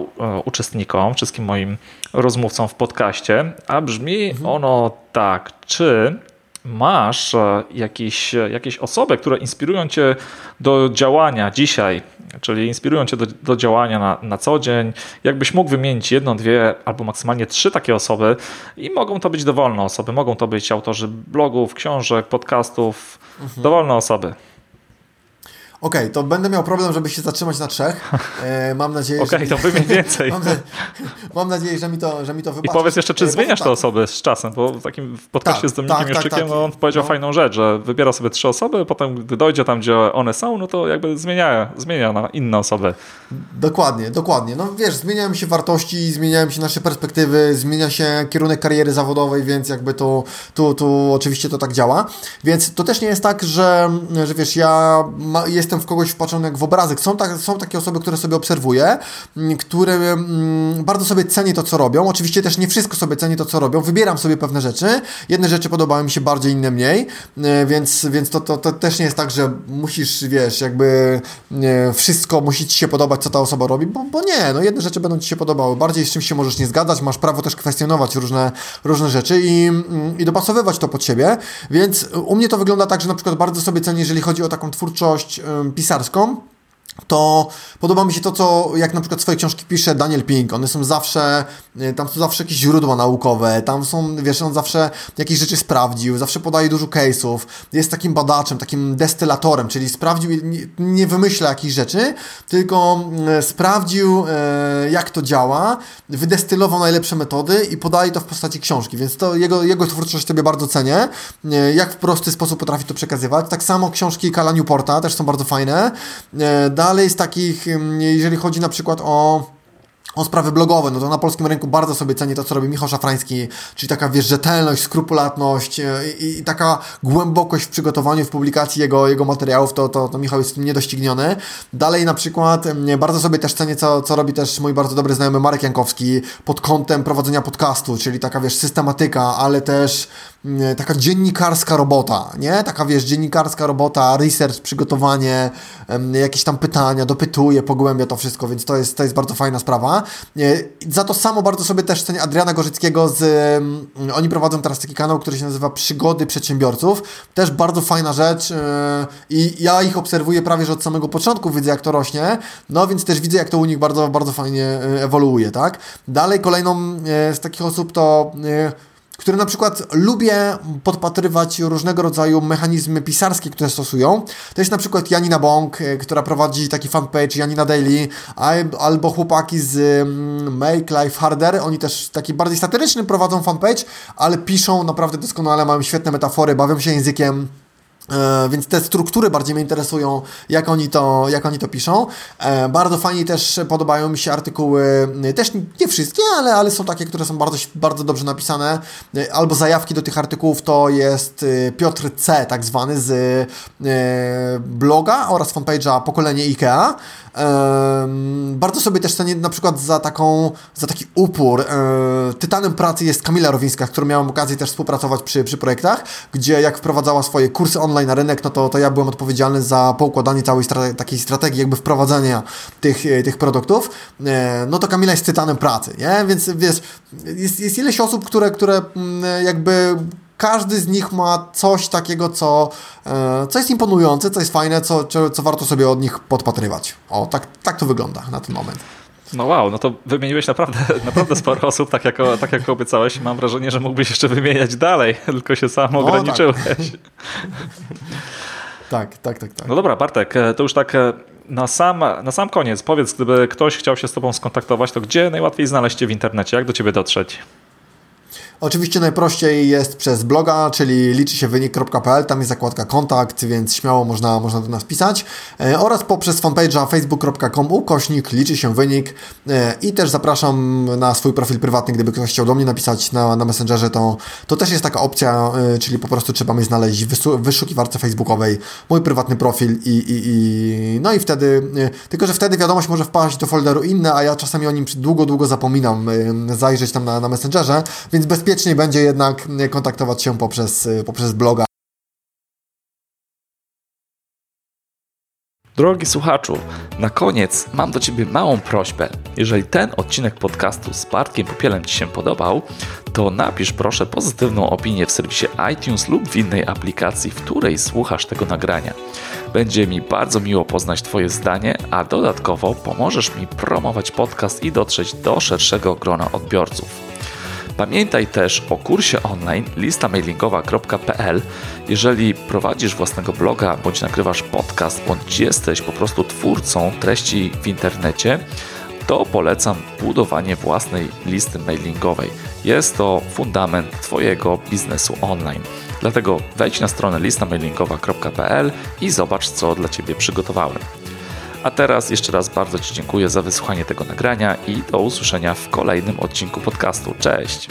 uczestnikom, wszystkim moim rozmówcom w podcaście, a brzmi mhm. ono tak: czy masz e, jakieś, jakieś osoby, które inspirują cię do działania dzisiaj, czyli inspirują cię do, do działania na, na co dzień, jakbyś mógł wymienić jedną, dwie albo maksymalnie trzy takie osoby i mogą to być dowolne osoby, mogą to być autorzy blogów, książek, podcastów, mhm. dowolne osoby. Okej, okay, to będę miał problem, żeby się zatrzymać na trzech. E, mam nadzieję, Okej, okay, to wymień *laughs* więcej. mam, mam, nadzieję, że mi to, że mi to wybaczy. I powiedz jeszcze, czy e, zmieniasz te osoby z czasem, bo w takim podcastie tak, z Dominikiem tak, tak tak, tak. no, on powiedział no. fajną rzecz, że wybiera sobie trzy osoby, potem gdy dojdzie tam, gdzie one są, no to jakby zmienia, zmienia na inne osoby. Dokładnie, dokładnie. No wiesz, zmieniają się wartości, zmieniają się nasze perspektywy, zmienia się kierunek kariery zawodowej, więc jakby to tu, tu oczywiście to tak działa. Więc to też nie jest tak, że, że wiesz, ja ma, jestem w kogoś wpatrzony jak w obrazek. Są, tak, są takie osoby, które sobie obserwuję, mm, które mm, bardzo sobie cenię to, co robią. Oczywiście też nie wszystko sobie cenię to, co robią. Wybieram sobie pewne rzeczy. Jedne rzeczy podobają mi się bardziej, inne mniej, e, więc, więc to, to, to też nie jest tak, że musisz, wiesz, jakby wszystko musi Ci się podobać, co ta osoba robi, bo, bo nie, no jedne rzeczy będą Ci się podobały. Bardziej z czymś się możesz nie zgadzać, masz prawo też kwestionować różne, różne rzeczy i, mm, i dopasowywać to pod siebie, więc u mnie to wygląda tak, że na przykład bardzo sobie cenię, jeżeli chodzi o taką twórczość pisarską, to podoba mi się to, co jak na przykład swoje książki pisze Daniel Pink. One są zawsze, e, tam są zawsze jakieś źródła naukowe, tam są, wiesz, on zawsze jakieś rzeczy sprawdził, zawsze podaje dużo case'ów, jest takim badaczem, takim destylatorem, czyli sprawdził, nie, wymyśla jakichś rzeczy, tylko e, sprawdził, e, jak to działa, wydestylował najlepsze metody i podaje to w postaci książki, więc to jego, jego twórczość sobie bardzo cenię, jak w prosty sposób potrafi to przekazywać. Tak samo książki Kala Newporta też są bardzo fajne. Dalej z takich, jeżeli chodzi na przykład o o sprawy blogowe, no to na polskim rynku bardzo sobie cenię to, co robi Michał Szafrański, czyli taka, wiesz, rzetelność, skrupulatność e, i, i, taka głębokość w przygotowaniu, w publikacji jego, jego materiałów, to, to, to Michał jest niedościgniony. Dalej na przykład bardzo sobie też cenię, co, co robi też mój bardzo dobry znajomy Marek Jankowski pod kątem prowadzenia podcastu, czyli taka, wiesz, systematyka, ale też taka dziennikarska robota, nie? Taka, wiesz, dziennikarska robota, research, przygotowanie, jakieś tam pytania, dopytuje, pogłębia to wszystko, więc to jest, to jest bardzo fajna sprawa. Za to samo bardzo sobie też cenię Adriana Gorzyckiego z... Oni prowadzą teraz taki kanał, który się nazywa Przygody Przedsiębiorców. Też bardzo fajna rzecz e, i ja ich obserwuję prawie, że od samego początku widzę, jak to rośnie, no więc też widzę, jak to u nich bardzo, bardzo fajnie e, ewoluuje, tak? Dalej kolejną e, z takich osób to które na przykład lubię podpatrywać różnego rodzaju mechanizmy pisarskie, które stosują. To jest na przykład Janina Bąk, e, która prowadzi taki fanpage Janina Daily, albo chłopaki z mm, Make Life Harder. Oni też taki bardziej satyryczny prowadzą fanpage, ale piszą naprawdę doskonale, mają świetne metafory, bawią się językiem. E, więc te struktury bardziej mnie interesują, jak oni to, jak oni to piszą. E, bardzo fajnie też podobają mi się artykuły, e, też nie wszystkie, ale, ale są takie, które są bardzo, bardzo dobrze napisane. Albo zajawki do tych artykułów to jest Piotr C, tak zwany, z bloga oraz fanpage'a Pokolenie IKEA. Bardzo sobie też cenię na przykład za taką, za taki upór. Tytanem pracy jest Kamila Rowińska, z którą miałem okazję też współpracować przy, przy projektach, gdzie jak wprowadzała swoje kursy online na rynek, no to, to ja byłem odpowiedzialny za poukładanie całej strate takiej strategii jakby wprowadzenia tych, e, tych produktów. E, no to Kamila jest tytanem pracy, nie? Więc wiesz, jest, jest ileś osób, które, które mm, jakby każdy z nich ma coś takiego, co, e, co jest imponujące, co jest fajne, co, co, co warto sobie od nich podpatrywać. O, tak, tak to wygląda na ten moment. No wow, no to wymieniłeś naprawdę, *laughs* naprawdę sporo osób, tak jak, tak jak obiecałeś. Mam wrażenie, że mógłbyś jeszcze wymieniać dalej, tylko się sam no, ograniczyłeś. Tak. *laughs* tak, tak, tak, tak. No dobra, Bartek, e, to już tak e, na sam, na sam koniec. Powiedz, gdyby ktoś chciał się z Tobą skontaktować, to gdzie najłatwiej znaleźć Cię w internecie? Jak do Ciebie dotrzeć? Oczywiście najprościej jest przez bloga, czyli liczy się wynik.pl, tam jest zakładka kontakt, więc śmiało można, można do nas pisać. E, oraz poprzez fanpage'a facebook.com ukośnik liczy się wynik. E, i też zapraszam na swój profil prywatny, gdyby ktoś chciał do mnie napisać na, na Messengerze, to, to też jest taka opcja, e, czyli po prostu trzeba mnie znaleźć w wyszukiwarce facebookowej, mój prywatny profil i, i, i no i wtedy, tylko że wtedy wiadomość może wpaść do folderu inne, a ja czasami o nim długo, długo zapominam zajrzeć tam na, na Messengerze, więc bezpieczniej będzie jednak kontaktować się poprzez, poprzez bloga. Drogi słuchaczu, na koniec mam do Ciebie małą prośbę. Jeżeli ten odcinek podcastu z Bartkiem Popielem Ci się podobał, to napisz proszę pozytywną opinię w serwisie iTunes lub w innej aplikacji, w której słuchasz tego nagrania. Będzie mi bardzo miło poznać Twoje zdanie, a dodatkowo pomożesz mi promować podcast i dotrzeć do szerszego grona odbiorców. Pamiętaj też o kursie online listamailingowa.pl. Jeżeli prowadzisz własnego bloga, bądź nagrywasz podcast, bądź jesteś po prostu twórcą treści w internecie, to polecam budowanie własnej listy mailingowej. Jest to fundament Twojego biznesu online. Dlatego wejdź na stronę listamailingowa.pl i zobacz, co dla Ciebie przygotowałem. A teraz jeszcze raz bardzo Ci dziękuję za wysłuchanie tego nagrania i do usłyszenia w kolejnym odcinku podcastu. Cześć!